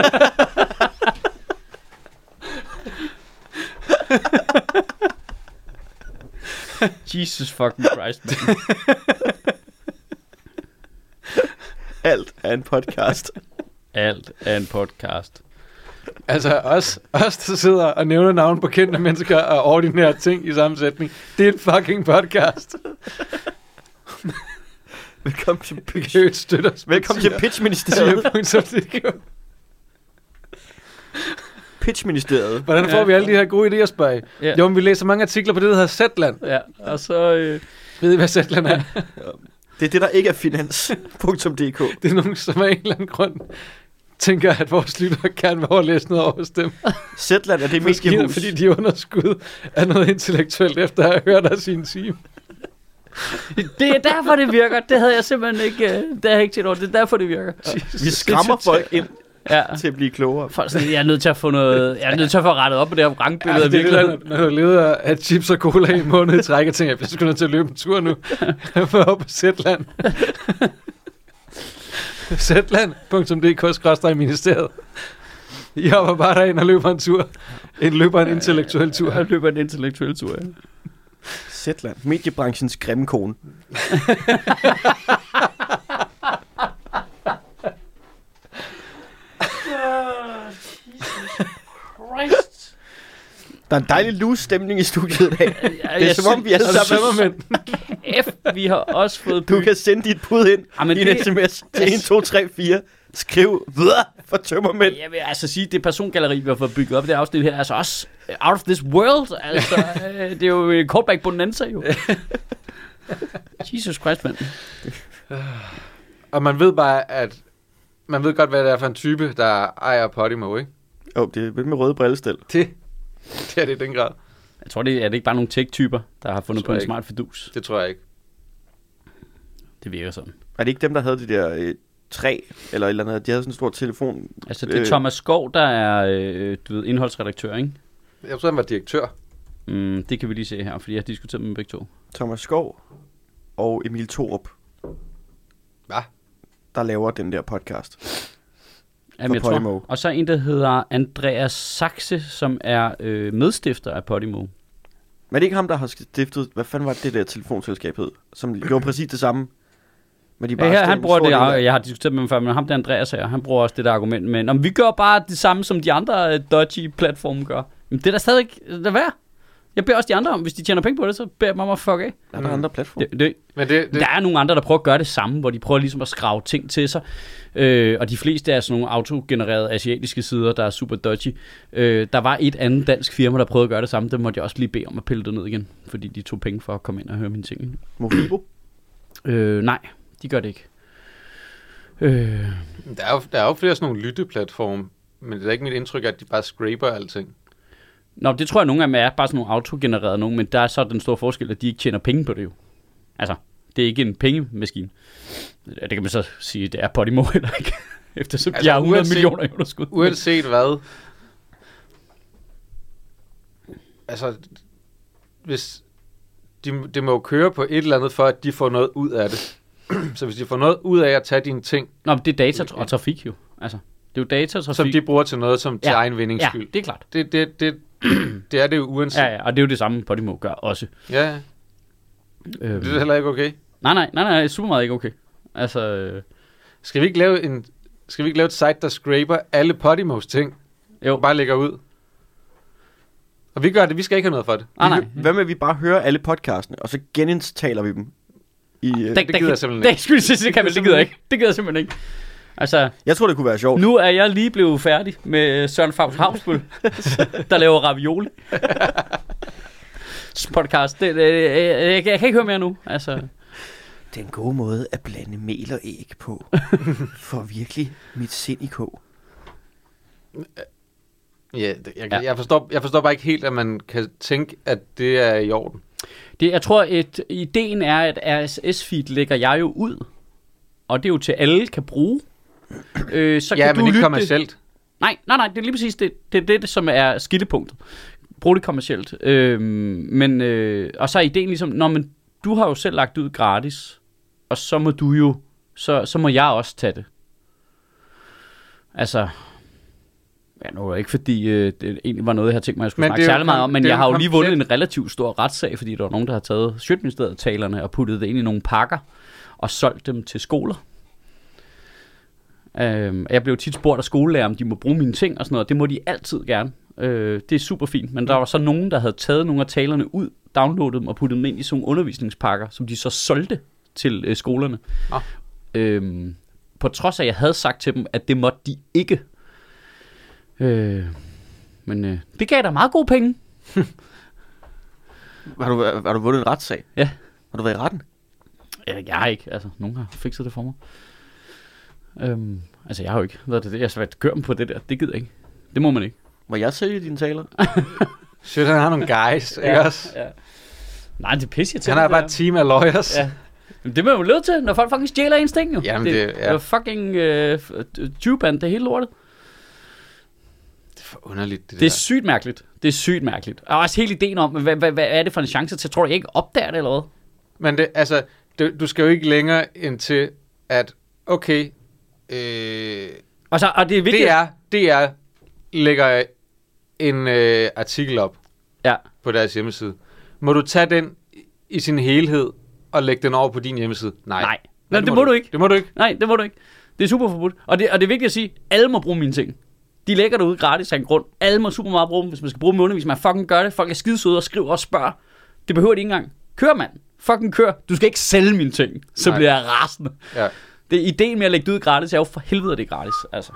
Jesus fucking Christ. <laughs> Alt er en podcast. Alt er en podcast. altså, os, os, der sidder og nævner navn på kendte mennesker og ordinære ting i sammensætning, det er en fucking podcast. Velkommen til Pitch. Kan støtte os. Velkommen til Pitchministeriet. <laughs> Pitch-ministeriet. Pitchministeriet. Hvordan får vi alle de her gode idéer, spørg? Ja. Jo, men vi læser mange artikler på det, der hedder Zetland. Ja, og så... Øh, Ved I, hvad Zetland er? <laughs> Det er det, der ikke er finans.dk. <laughs> Det er nogen, som af en eller anden grund tænker, at vores lytter gerne vil overlæse noget over dem. Zetland er det Måske mediehus. fordi de er underskud af noget intellektuelt, efter at have hørt af sin time. Det er derfor, det virker. Det havde jeg simpelthen ikke, øh, det havde jeg ikke tænkt over. Det er derfor, det virker. Vi skræmmer folk ind Ja. til at blive klogere. Folk sådan, jeg er nødt til at få noget, jeg er nødt til at få rettet op på det her rangbillede Ja, det er når du leder af chips og cola i en måned i træk, og tænker, jeg bliver sgu nødt til at løbe en tur nu. For op på Zetland. Zetland.dk i ministeriet. I hopper bare derind og løber en tur. En løber en intellektuel tur. Jeg løber en intellektuel tur, ja. Zetland. Mediebranchens grimme kone. Christ. Der er en dejlig loose stemning i studiet i dag. Det er som om, vi alle Er sammen... sømmermænd? <laughs> F, vi har også fået Du kan sende dit bud ind Jamen, i en det- sms til 1, 2, 3, 4. Skriv videre for tømmermænd. Jeg vil altså sige, det persongalleri, vi har fået bygget op i det afsnit her, er altså også out of this world. Altså, <laughs> øh, det er jo en callback bonanza, jo. <laughs> Jesus Christ, mand. Og man ved bare, at man ved godt, hvad det er for en type, der ejer Podimo, ikke? Åh, oh, det er med røde brillestel. Det, det er det i den grad. Jeg tror, det er, er det ikke bare nogle tech-typer, der har fundet på en ikke. smart fidus. Det tror jeg ikke. Det virker sådan. Er det ikke dem, der havde de der øh, træ, eller et eller andet? De havde sådan en stor telefon. Altså, det er Øh. Thomas Skov, der er øh, du ved, indholdsredaktør, ikke? Jeg tror, han var direktør. Mm, det kan vi lige se her, fordi jeg har diskuteret med dem begge to. Thomas Skov og Emil Thorup, Hvad? der laver den der podcast. Jamen, jeg Podimo. tror. Og så en, der hedder Andreas Saxe, som er øh, medstifter af Podimo. Men er det ikke ham, der har stiftet, hvad fanden var det der telefonselskab hed, som gjorde præcis det samme? Men de Ja, her, stod han bruger det, jeg, jeg har diskuteret med ham før, men ham der Andreas her, han bruger også det der argument med, om vi gør bare det samme, som de andre øh, dodgy platforme gør. Men det er da stadig der værd. Jeg beder også de andre om, hvis de tjener penge på det, så beder jeg dem om at fuck af. Er der andre platforme? Det, det, Men det, det, der er nogle andre, der prøver at gøre det samme, hvor de prøver ligesom at skrave ting til sig. Øh, og de fleste er sådan nogle autogenererede asiatiske sider, der er super dodgy. Øh, der var et andet dansk firma, der prøvede at gøre det samme. Det måtte jeg også lige bede om at pille det ned igen, fordi de tog penge for at komme ind og høre mine ting. Mofibo? Øh, nej, de gør det ikke. Øh, der, er jo, der er jo flere sådan nogle lytteplatforme, men det er ikke mit indtryk, at de bare scraper alting. Nå, det tror jeg, nogle af dem er bare sådan nogle autogenererede nogen, men der er så den store forskel, at de ikke tjener penge på det jo. Altså, det er ikke en pengemaskine. Det kan man så sige, det er Podimo <laughs> heller ikke. Eftersom altså, Altså, de har 100 uanset- millioner i underskud. Uanset hvad. Altså, hvis de, det må jo køre på et eller andet, for at de får noget ud af det. <clears throat> Så hvis de får noget ud af at tage dine ting, Nå, men det er data og trafik jo. Altså, det er jo data og trafik. som de bruger til noget som til Ja. egen vindings ja, skyld. det er klart. Det, det, det, <clears throat> det er det jo uanset. Ja, ja, og det er jo det samme, Podimo gør også. ja. ja. Øhm, Det er heller ikke okay. nej, nej, nej, nej, super meget ikke okay. Altså, øh, Skal vi ikke lave en skal vi ikke lave et site, der scraper alle Podimos ting, jo, og bare lægger ud? Og vi gør det, vi skal ikke have noget for det. nej, nej. Hvad med, at vi bare hører alle podcastene, og så genindtaler vi dem? I, øh, Det, det gider jeg simpelthen Det, skulle sige, det kan man, det gider jeg ikke. Det gider jeg simpelthen ikke. Altså, jeg tror, det kunne være sjovt. nu er jeg lige blevet færdig med Søren Favs Havsbøl, <laughs> der laver ravioli. <laughs> podcast. Det, det, jeg, jeg, jeg kan ikke høre mere nu. Altså, Det er en god måde at blande mel og æg på. <laughs> For virkelig mit sind i kog. Ja, det, jeg, ja. Jeg, forstår, jeg forstår bare ikke helt, at man kan tænke, at det er i orden. Det, jeg tror, at ideen er, at RSS-feed lægger jeg jo ud. Og det er jo til alle kan bruge. Øh, så ja, kan men du ikke lytte kommercielt. Nej, nej, nej, det er lige præcis det, det, er det som er skillepunktet. Brug det kommercielt. Øhm, men, øh, og så er ideen ligesom, når men du har jo selv lagt det ud gratis, og så må du jo, så, så må jeg også tage det. Altså, ja, nu er det ikke fordi, øh, det egentlig var noget, jeg havde tænkt mig, at jeg skulle Men snakke særlig meget om, men jeg har jo lige vundet en relativt stor retssag, fordi der var nogen, der har taget Sjøtministeriet talerne og puttet det ind i nogle pakker, og solgt dem til skoler. Øhm, jeg blev tit spurgt af skolelærer, om de må bruge mine ting og sådan noget. Det må de altid gerne. Øh, det er super fint. Men der var så nogen, der havde taget nogle af talerne ud, downloadet dem og puttet dem ind i sådan nogle undervisningspakker, som de så solgte til øh, skolerne. Nå. Øhm, på trods af, at jeg havde sagt til dem, at det måtte de ikke. Øh, men øh, det gav da meget gode penge. <laughs> Har du, har du vundet en retssag? Ja. Har du været i retten? Jeg har ikke. Altså, nogen har fikset det for mig. Øhm, altså, jeg har jo ikke været det. Jeg har svært køre dem på det der. Det gider jeg ikke. Det må man ikke. Må jeg sælge dine taler? <laughs> Shit, han har nogle guys, ikke også? ja. Nej, det er pisse Han har bare et team af lawyers. Ja. Men det er man jo nødt til, når folk fucking stjæler ens ting jo. Jamen, det, det- det ja. er fucking uh, tubeband, det hele lortet. Det er for underligt, det, Det der. er sygt mærkeligt. Det er sygt mærkeligt. Og også hele ideen om, hvad, hvad, hvad er det for en chance til? Tror du jeg ikke opdager det eller hvad? Men det, altså, du, du skal jo ikke længere ind til, at okay, øh, Og, så, og det er vigtigt. det er, det er, lægger en øh, artikel op Ja. på deres hjemmeside. Må du tage den i sin helhed og lægge den over på din hjemmeside? Nej. Nej. Nej, det må du ikke. Det må du ikke. Nej, det må du ikke. Det er super forbudt. Og det, og det er vigtigt at sige, alle må bruge mine ting. De lægger derude gratis af en grund. Alle må super meget bruge dem, hvis man skal bruge dem i undervisning. Man fucking gør det. Folk er skidesøde og skriver og spørger. Det behøver de ikke engang. Kør, mand. Fucking kør. Du skal ikke sælge mine ting. Så Nej. bliver jeg rasende. Ja. Det ideen med at lægge det ud gratis er jo for helvede, det er gratis. Altså.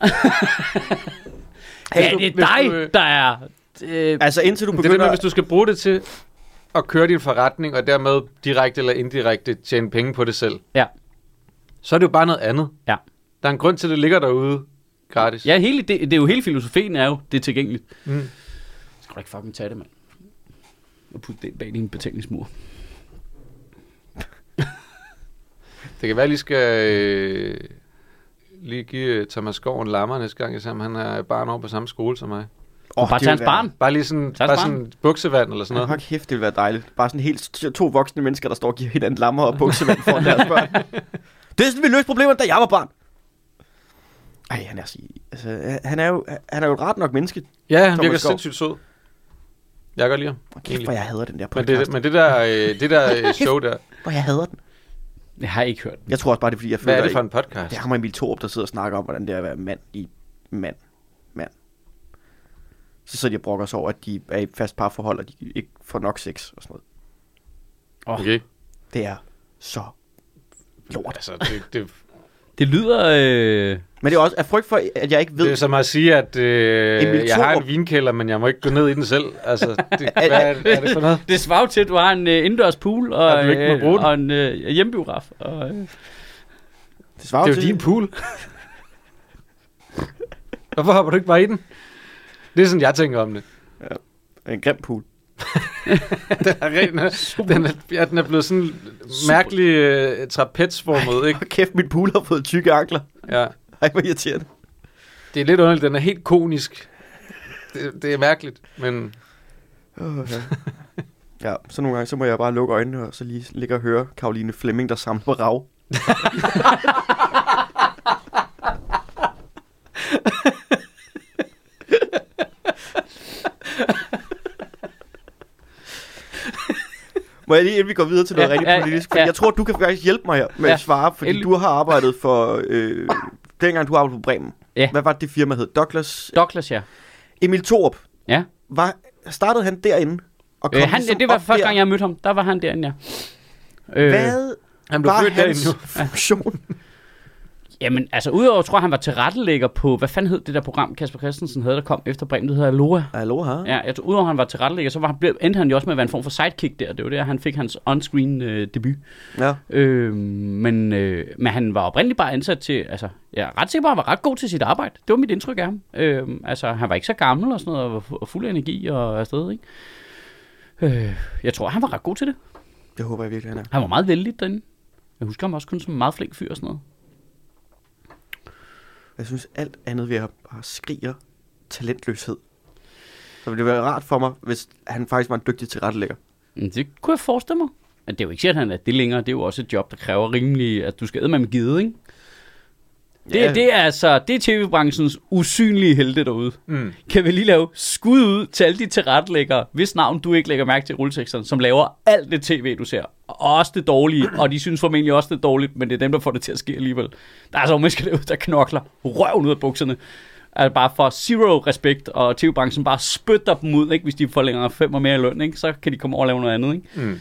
<laughs> ja, det er dig, du, der er... Øh, Altså indtil du Det er det med, begynder... hvis du skal bruge det til at køre din forretning, og dermed direkte eller indirekte tjene penge på det selv, ja. så er det jo bare noget andet. Ja. Der er en grund til, at det ligger derude gratis. ja, hele, det, det, er jo hele filosofien er jo, det er tilgængeligt. Mm. Skal du ikke fucking tage det, mand? Og putte det bag din betænkningsmur. Det kan være, at jeg lige skal øh, lige give øh, Thomas Skov en lammer næste gang, jeg om han er barn over på samme skole som mig. Åh, bare tage hans barn. Bare lige sådan, bare barn. sådan buksevand eller sådan noget. hold kæft, det ville være dejligt. Bare sådan helt to voksne mennesker, der står og giver hinanden lammer og buksevand foran deres børn. <laughs> Det er sådan, vi løste problemerne, da jeg var barn. Ej, han er, sig- altså, han er jo, han er jo et ret nok menneske. Ja, han Thomas virker Skov. sindssygt sød. Jeg kan godt lide ham. Kæft, egentlig. hvor jeg hader den der Men podcast. det, men det der, øh, det der øh, <laughs> show der, Hvor jeg hader den. Jeg har ikke hørt den. Jeg tror også bare, det er, fordi jeg føler, hvad er det for en podcast? Det er ham og Emil Thorup, der sidder og snakker om, hvordan det er at være mand i mand. Mand. Så sidder de og brokker sig over, at de er i fast parforhold, og de ikke får nok sex og sådan noget. Okay. Det er så lort. Altså, det, det, Det lyder... Øh... Men det er også af frygt for, at jeg ikke ved... det er som at sige, at øh, jeg har en vinkælder, men jeg må ikke gå ned i den selv. Altså, det, <laughs> hvad er, er det for noget? <laughs> Det svarer til, at du har en øh, indendørs pool og, Og du ikke øh, og en øh, hjemmebiograf. Og, øh, det, svarer Det er jo til, din pool. <laughs> Hvorfor hopper du ikke bare i den? Det er sådan, jeg tænker om det. En grim pool. <laughs> Den er, ren, den er, ja, den er blevet sådan mærkelig øh, trapezformet, ikke? Hold kæft, min pool har fået tykke ankler. Ja. Ej, hvor irriterende. Det er lidt underligt, den er helt konisk. Det, det er mærkeligt, men Oh, ja. så nogle gange, så må jeg bare lukke øjnene, og så lige ligge og høre Karoline Flemming, der samler på rav. <laughs> Må jeg lige, inden vi går videre til noget Ja, rigtig ja, politisk, ja. for jeg tror, du kan faktisk hjælpe mig her med Ja, at svare, fordi endelig. du har arbejdet for, øh, dengang du arbejdede på Bremen. Ja. Hvad var det, firma hed? Douglas? Douglas, ja. Emil Thorup. Ja. Var, startede han derinde? Og Øh, kom han, ligesom det var første der? gang, jeg mødte ham. Der var han derinde, ja. Øh, Hvad han blev var født derinde hans nu. funktion? Jamen, altså udover, tror jeg, han var tilrettelægger på, hvad fanden hed det der program, Kasper Christensen havde, der kom efter Bremen, det hedder Aloha. Hallo, her. Ja, jeg tror, udover han var tilrettelægger, så var han, endte han jo også med at være en form for sidekick der. Det var der, han fik hans on-screen øh, debut. Ja. Øh, men, øh, men han var oprindeligt bare ansat til, altså, jeg er ret sikker på, at han var ret god til sit arbejde. Det var mit indtryk af ham. Øh, altså, han var ikke så gammel og sådan noget, og var fuld af energi og afsted, ikke? Øh, jeg tror, han var ret god til det. Det håber jeg virkelig, han er. Han var meget vældig derinde. Jeg husker ham også kun som en meget flink fyr og sådan noget. Jeg synes, alt andet ved at bare skriger talentløshed. Så ville det være rart for mig, hvis han faktisk var en dygtig tilrettelægger. Men det kunne jeg forestille mig. Men det er jo ikke sikkert, at han er det længere. Det er jo også et job, der kræver rimelig, at du skal med med gide, ikke? Det, Ja. det er altså, det er tv-branchens usynlige helte derude. Mm. Kan vi lige lave skud ud til alle de tilrettelæggere, hvis navn du ikke lægger mærke til i rulleteksterne, som laver alt det tv, du ser. Og også det dårlige, og de synes formentlig også, det er dårligt, men det er dem, der får det til at ske alligevel. Der er så mennesker derude, der knokler røven ud af bukserne. Altså bare for zero respekt, og tv-branchen bare spytter dem ud, ikke? hvis de får længere fem og mere i løn, ikke? så kan de komme over og lave noget andet. Ikke? Mm.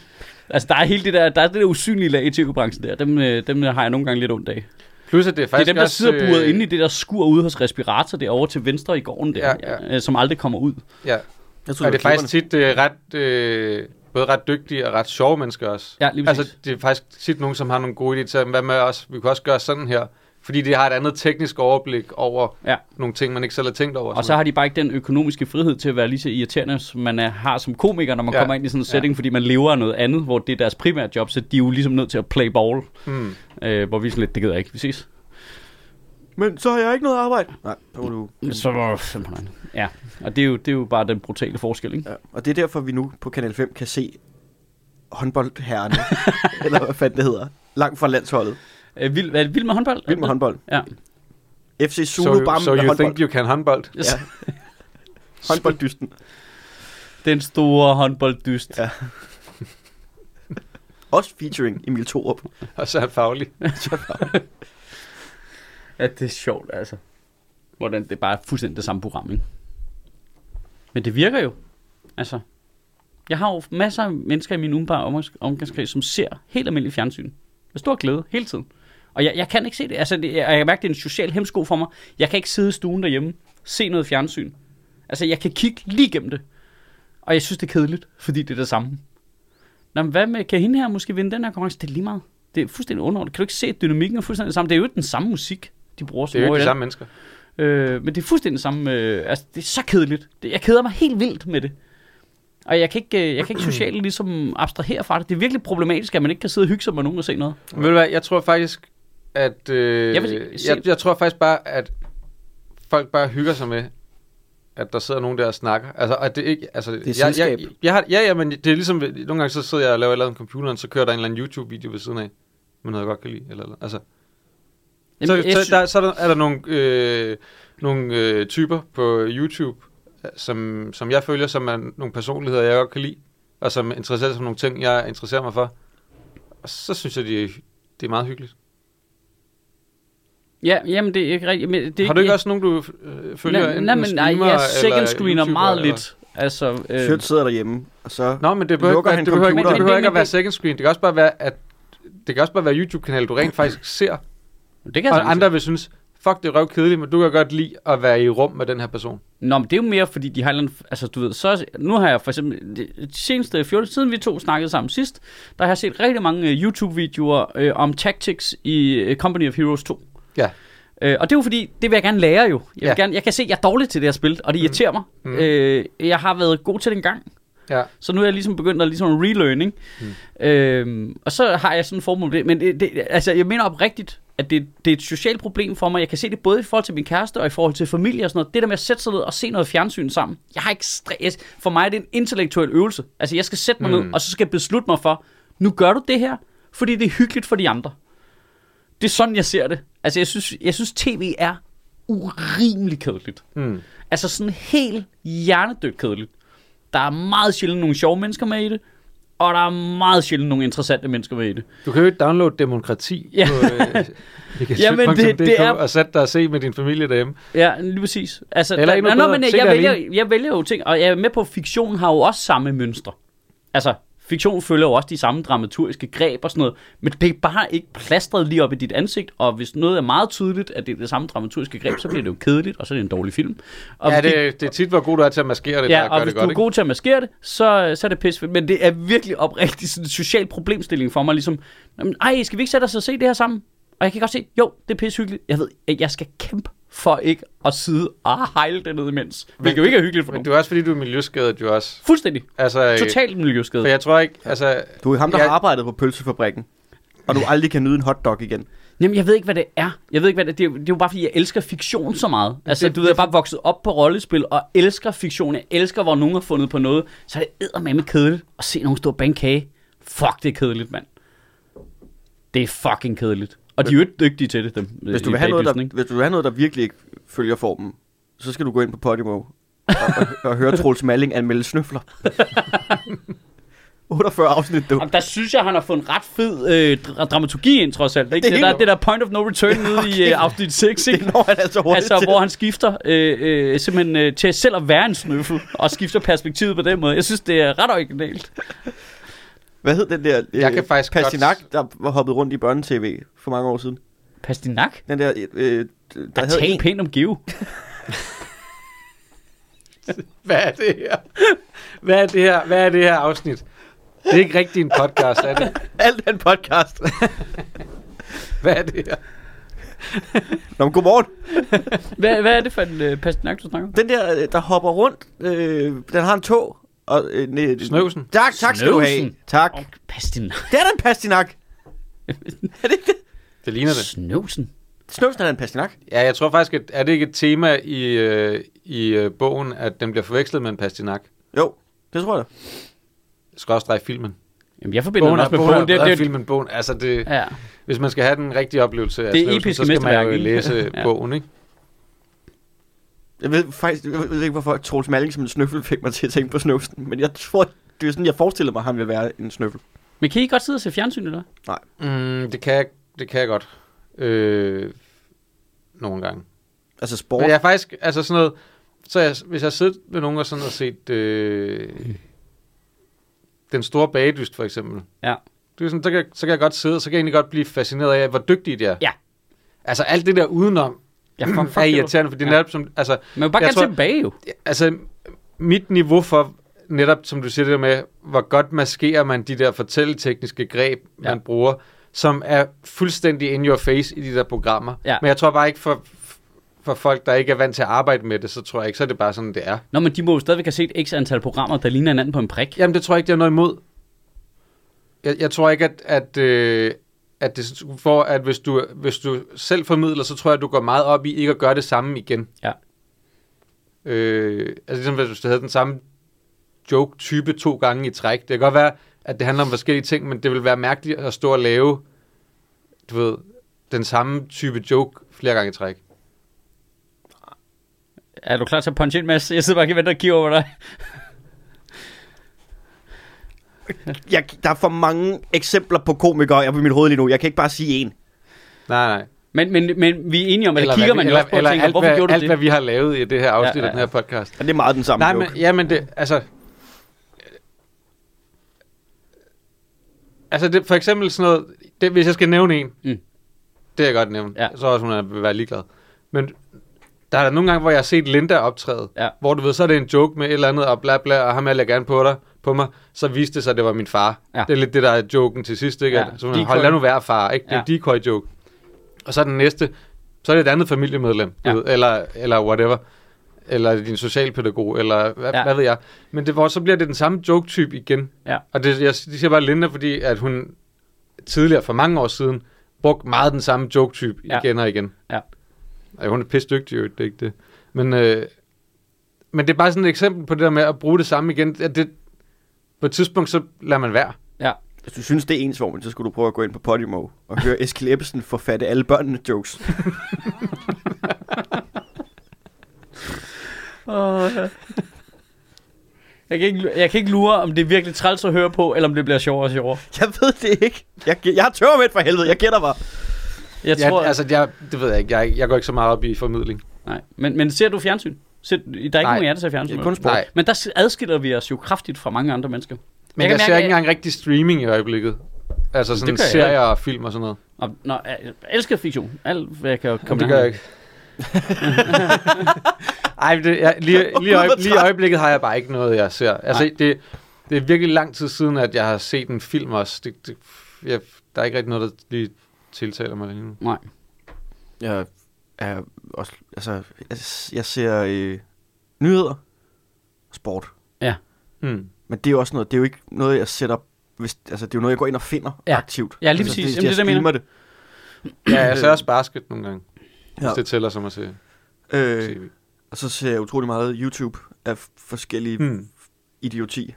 Altså der er hele det der, der er det der usynlige lag i tv-branchen der, dem, øh, dem har jeg nogle gange lidt ondt af. Plus, at det er Det er faktisk dem, der også, sidder buret øh, inde i det der skur ude hos respirator derovre til venstre i gården der, Ja, ja, ja. som aldrig kommer ud. Ja, Jeg og det er faktisk tit øh, ret... Øh, både ret dygtige og ret sjove mennesker også. Ja, lige præcis. Altså, det er faktisk tit nogen, som har nogle gode idéer til, hvad med os? Vi kan også gøre sådan her. Fordi de har et andet teknisk overblik over Ja. nogle ting, man ikke selv har tænkt over. Og så har de bare ikke den økonomiske frihed til at være lige så irriterende, som man er, har som komiker, når man ja. Ja. kommer ind i sådan en Ja. setting, fordi man lever af noget andet, hvor det er deres primære job, så de er jo ligesom nødt til at play ball, hmm. øh, hvor vi sådan lidt, det gider jeg ikke, vi ses. Men så har jeg ikke noget arbejde. Nej, så må du... Så var simpelthen, ja, og det er, jo, det er jo bare den brutale forskel, ikke? Ja. Og det er derfor, vi nu på Kanal 5 kan se håndboldherrerne, <laughs> eller hvad fanden det hedder, langt fra landsholdet. Øh, vild, er det vild med håndbold? Vild med håndbold. Ja. FC So, Zulu Bam so med you håndbold. think you can håndbold? Yes. Ja. <laughs> Håndbolddysten. Den store håndbolddyst. Ja. Også featuring Emil Thorup. <laughs> Og så er han faglig. Ja, det er sjovt, altså. Hvordan det er bare fuldstændig det samme program, ikke? Men det virker jo. Altså, jeg har jo masser af mennesker i min umiddelbare omgangs- omgangskreds, som ser helt almindelig fjernsyn. Med stor glæde, hele tiden. Og jeg, jeg kan ikke se det. Altså, det, jeg, jeg kan mærke, det er en social hemsko for mig. Jeg kan ikke sidde i stuen derhjemme, se noget fjernsyn. Altså, jeg kan kigge lige igennem det. Og jeg synes, det er kedeligt, fordi det er det samme. Nå, men hvad med, kan hende her måske vinde den her konkurrence? Det er lige meget. Det er fuldstændig underordnet. Kan du ikke se, at dynamikken er fuldstændig det samme? Det er jo ikke den samme musik, de bruger. Det er jo ikke de samme mennesker. Øh, men det er fuldstændig samme. Øh, altså, det er så kedeligt. Det, jeg keder mig helt vildt med det. Og jeg kan ikke, øh, jeg kan ikke socialt ligesom abstrahere fra det. Det er virkelig problematisk, at man ikke kan sidde og hygge sig med nogen og se noget. Ved du hvad, jeg tror faktisk, at... Øh, Jeg jeg, vil se- jeg, jeg tror faktisk bare, at folk bare hygger sig med, at der sidder nogen der og snakker. Altså, at det ikke... Altså, er jeg, selskab. jeg, jeg har, ja, ja, men det er ligesom... Nogle gange så sidder jeg og laver et eller andet på computeren, så kører der en eller anden YouTube-video ved siden af. Men noget, jeg godt kan lide. Eller, eller, altså, Jamen, så, så, der, så er der, er der nogle, øh, nogle øh, typer på YouTube, øh, som, som jeg følger, som er nogle personligheder, jeg godt kan lide, og som interesserer sig for nogle ting, jeg interesserer mig for. Og så synes jeg, det, det er meget hyggeligt. Ja, jamen det er ikke rigtigt. Men det er Har du ikke også nogen, du øh, følger? Nej, men nej, jeg second screener YouTuber, meget eller? lidt. Altså, øh, Sjøt sidder derhjemme, og så... Nå, men det behøver, Lukker ikke, han det behøver, ikke, det behøver ikke at være second screen. Det kan også bare være, at det kan også bare være YouTube-kanal, du rent faktisk ser. det kan Og andre vil synes, fuck, det er røv kedeligt, men du kan godt lide at være i rum med den her person. Nå, men det er jo mere, fordi de har en altså du ved, så, nu har jeg for eksempel, det de seneste 14, siden vi to snakkede sammen sidst, der har jeg set rigtig mange øh, YouTube-videoer øh, om tactics i øh, Company of Heroes 2. Ja. Øh, og det er jo fordi, det vil jeg gerne lære jo. Jeg, vil Ja. gerne, jeg kan se, at jeg er dårlig til det her spil, og det irriterer mig. Mm. Øh, jeg har været god til det engang, Ja. så nu er jeg ligesom begyndt at ligesom relearning. Mm. Øh, og så har jeg sådan en formål det. Men det, det, altså, jeg mener oprigtigt, at det, det er et socialt problem for mig. Jeg kan se det både i forhold til min kæreste og i forhold til familie og sådan noget. Det der med at sætte sig ned og se noget fjernsyn sammen. Jeg har ikke stress. For mig er det en intellektuel øvelse. Altså, jeg skal sætte mig mm. Mm. ned, og så skal jeg beslutte mig for, nu gør du det her, fordi det er hyggeligt for de andre. Det er sådan, jeg ser det. Altså, jeg synes, jeg synes tv er urimelig kedeligt. Mm. Altså sådan helt hjernedødt kedeligt. Der er meget sjældent nogle sjove mennesker med i det, og der er meget sjældent nogle interessante mennesker med i det. Du kan jo ikke downloade demokrati Ja. på øh, <laughs> Jamen, det- det er- og sætte dig og se med din familie derhjemme. Ja, lige præcis. Altså, Eller der, endnu nå, bedre, men jeg, det vælger, jeg vælger jo ting, og jeg er med på, at fiktion har jo også samme mønstre. Altså, fiktion følger jo også de samme dramaturgiske greb og sådan noget, men det er bare ikke plastret lige op i dit ansigt, og hvis noget er meget tydeligt, at det er det samme dramaturgiske greb, så bliver det jo kedeligt, og så er det en dårlig film. Og ja, det, det er tit, hvor god du er til at maskere det, Ja, at og gøre hvis det du godt, er god til at maskere det, så, så er det pisse Men det er virkelig oprigtigt sådan en social problemstilling for mig. Ligesom, "Jamen, ej, skal vi ikke sætte os og se det her sammen? Og jeg kan godt se, jo, det er pisse hyggeligt. Jeg ved, at jeg skal kæmpe for ikke at sidde og hejle det ned imens. Hvilket jo ikke er hyggeligt for Men det er også fordi, du er miljøskadet jo også. Fuldstændig. Altså, øh, Totalt miljøskade. For jeg tror ikke, altså... Du er ham, der jeg, har arbejdet på pølsefabrikken, og du aldrig kan nyde en hotdog igen. Jamen, jeg ved ikke, hvad det er. Jeg ved ikke, hvad det er. Det er, jo- det er jo bare, fordi jeg elsker fiktion så meget. Altså, det- du ved, jeg er bare vokset op på rollespil, og elsker fiktion. Jeg elsker, hvor nogen har fundet på noget. Så er det eddermame kedeligt at se nogen stå og bage en kage. Fuck, det er kedeligt, mand. Det er fucking kedeligt. Og de er jo ikke dygtige til det, dem. Hvis du, i vil have noget, der, hvis du vil have noget, der virkelig ikke følger formen, så skal du gå ind på Podimo og, og, og høre Troels Malling anmelde snøfler. <laughs> 48 afsnit, du. Jamen, der synes jeg, han har fået en ret fed øh, dra- dramaturgi ind, trods alt. Ikke? Det Det, er der, det der point of no return nede i <laughs> okay. øh, afsnit 6, ikke? Det når han altså hurtigt Altså, til. hvor han skifter øh, øh, simpelthen øh, til selv at være en snøffel, og skifter perspektivet på den måde. Jeg synes, det er ret originalt. Hvad hed den der øh, Jeg kan faktisk godt- Pastinak, der var hoppet rundt i børnetv for mange år siden? Pastinak? Den der, øh, der Der havde tal en, pænt om Geo. <laughs> Hvad er det her? Hvad er det her, hvad er det her afsnit? Det er ikke rigtig en podcast, er det? <laughs> Alt er en podcast. <laughs> Hvad er det her? Nå, men godmorgen. Hvad, hvad er det for en øh, pastinak, du snakker om? Den der, øh, der hopper rundt, øh, den har en tog. Og, øh, næ- Snøvsen. Tak, tak skal du have. Snøvsen. Tak. Oh, pastinak. Det er da en pastinak. <laughs> er det ikke det? Det ligner det. Snøvsen. Snøvsen er en pastinak. Ja, jeg tror faktisk, at er det ikke et tema i, øh, i øh, bogen, at den bliver forvekslet med en pastinak? Jo, det tror jeg da. Skal også dreje filmen. Jamen, jeg forbinder den Bogen er, også med bogen bogen. Det, det, end filmen, bogen. Altså, det, ja. hvis man skal have den rigtige oplevelse af Det Snøvsen, så skal man jo læse <laughs> Ja. bogen, ikke? Jeg ved faktisk jeg ved ikke, hvorfor Troels Malling som en snøffel fik mig til at tænke på Snøvsen. Men jeg tror, det er sådan, jeg forestiller mig, at han vil være en snøffel. Men kan I godt sidde og se fjernsyn, eller? Mm, det, kan jeg, det kan jeg godt. Øh, nogle gange. Altså sport. Men jeg er faktisk, altså sådan noget, så jeg, hvis jeg har siddet med nogen og sådan og set øh, den store bagedyst for eksempel. Ja. Det er sådan, så, kan, jeg- så kan jeg godt sidde, så kan jeg egentlig godt blive fascineret af, hvor dygtige de er. Ja. Altså alt det der udenom Ja, for <clears throat> fuck, er det irriterende, fordi Ja. ja. netop som, altså, Men bare gerne tror- tilbage, jo. altså mit niveau for netop, som du siger det der med, hvor godt maskerer man de der fortælletekniske greb, ja. man bruger, som er fuldstændig in your face i de der programmer. Ja. Men jeg tror bare ikke for, for folk, der ikke er vant til at arbejde med det, så tror jeg ikke, så er det bare sådan, det er. Nå, men de må jo stadigvæk have set x antal programmer, der ligner hinanden på en prik. Jamen, det tror jeg ikke, det er noget imod. Jeg, jeg tror ikke, at, at, øh, at det for, at hvis du, hvis du selv formidler, så tror jeg, at du går meget op i ikke at gøre det samme igen. Ja. Øh, altså ligesom hvis du havde den samme joke-type to gange i træk. Det kan godt være, at det handler om forskellige ting, men det vil være mærkeligt at stå og lave, du ved, den samme type joke flere gange i træk. Er du klar til at punche ind, Mads? Jeg sidder bare og venter og kigger over dig. Jeg, der er for mange eksempler på komikere, jeg på mit hoved lige nu. Jeg kan ikke bare sige en. Nej, nej. Men, men, men vi er enige om, at Eller kigger hvad man vi- jo også på og eller tænker, alt, hvorfor hvad, gjorde du alt, det? hvad vi har lavet i det her afsnit Ja, ja, af den her podcast. Og det er meget den samme Nej, joke. men, ja, men det, altså... Altså, det, for eksempel sådan noget, det, hvis jeg skal nævne en, Mm. det er jeg godt nævne, Ja. ja. så også hun er- vil være ligeglad. Men der er der nogle gange, hvor jeg har set Linda optræde, Ja. hvor du ved, så er det en joke med et eller andet, og bla bla, og ham jeg gerne på dig, på mig, så viste det sig, at det var min far. Ja. Det er lidt det, der er joken til sidst, ikke? Ja. Så decoy. hold lad nu være, far, ikke? Det er Ja. en decoy joke. Og så den næste, så er det et andet familiemedlem, Ja. ved, eller, eller whatever. Eller din socialpædagog, eller hvad, Ja. hvad ved jeg. Men det, hvor så bliver det den samme joke-type igen. Ja. Og det, jeg, det siger bare Linda, fordi at hun tidligere, for mange år siden, brugte meget den samme joke-type Ja. igen og igen. Ja. Og hun er pisse dygtig, det er ikke det. Men, øh, men det er bare sådan et eksempel på det der med at bruge det samme igen. At det, på et tidspunkt, så lader man være. Ja. Hvis du synes, det er ens vormen, så skulle du prøve at gå ind på Podimo og høre <laughs> Eskild Ebbesen forfatte alle børnene jokes. <laughs> Åh, ja. Jeg kan, ikke, jeg kan ikke lure, om det er virkelig træls at høre på, eller om det bliver sjovere og sjovere. Jeg ved det ikke. Jeg, jeg har tørmænd for helvede. Jeg gætter bare. Jeg Jeg tror, altså, jeg, det ved jeg ikke. Jeg, jeg går ikke så meget op i formidling. nej. Men, men ser du fjernsyn? Ser, der er ikke Nej. nogen af jer, der ser fjernsyn. Er kun sport. Nej. Men der adskiller vi os jo kraftigt fra mange andre mennesker. Men Jeg jeg, ser mærke, ikke engang rigtig streaming i øjeblikket. Altså sådan serier og film og sådan noget. Og, nå, jeg elsker fiktion. Alt, hvad jeg kan Jamen, komme det gør jeg ikke. <laughs> Ej, det, jeg, lige, <laughs> lige, øje, lige i øjeblikket har jeg bare ikke noget, jeg ser. Altså, Nej. det, det er virkelig lang tid siden, at jeg har set en film også. Det, det, jeg, der er ikke rigtig noget, der lige tiltaler mig lige nu. Nej. Jeg er også, altså, jeg, jeg ser øh, nyheder sport. Hmm. Men det er jo også noget, det er jo ikke noget, jeg sætter, hvis, altså det er jo noget, jeg går ind og finder Ja. ja. aktivt. Ja, lige altså, præcis. Det, Jamen, jeg det er det, jeg streamer det. Ja, jeg ser også basket nogle gange. Ja. Ja. Det tæller som at se Øh, tv. og så ser jeg utrolig meget YouTube af forskellige. Hmm. idioti.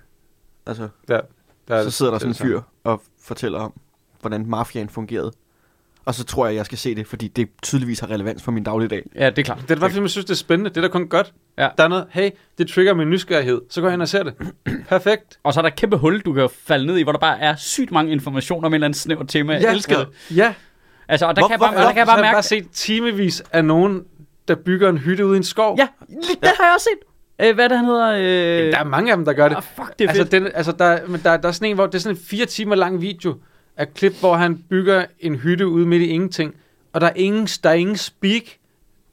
Altså, Der, der, så sidder der sådan en er fyr og fortæller om, hvordan mafiaen fungerede. Og så tror jeg, jeg skal se det, fordi det tydeligvis har relevans for min dagligdag. Ja, det er klart. Det er bare, fordi man synes, det er spændende. Det er da kun godt. Ja. Der er noget, hey, det trigger min nysgerrighed. Så går jeg hen og ser det. <clears throat> Perfekt. Og så er der et kæmpe hul, du kan falde ned i, hvor der bare er sygt mange informationer om et eller andet snævert tema. Jeg elsker det. Ja. Altså, og der Hvor- kan jeg bare, hvor- der kan jeg bare jeg mærke... bare set timevis af nogen, der bygger en hytte ude i en skov. Ja, det har jeg også set. Øh, hvad er det, han hedder? Øh... Jamen, der er mange af dem, der gør det. Ah, fuck, det er altså, fedt. den, altså der, men der, der er sådan en, hvor det er sådan en fire timer lang video af klip, hvor han bygger en hytte ude midt i ingenting. Og der er ingen, der er ingen speak.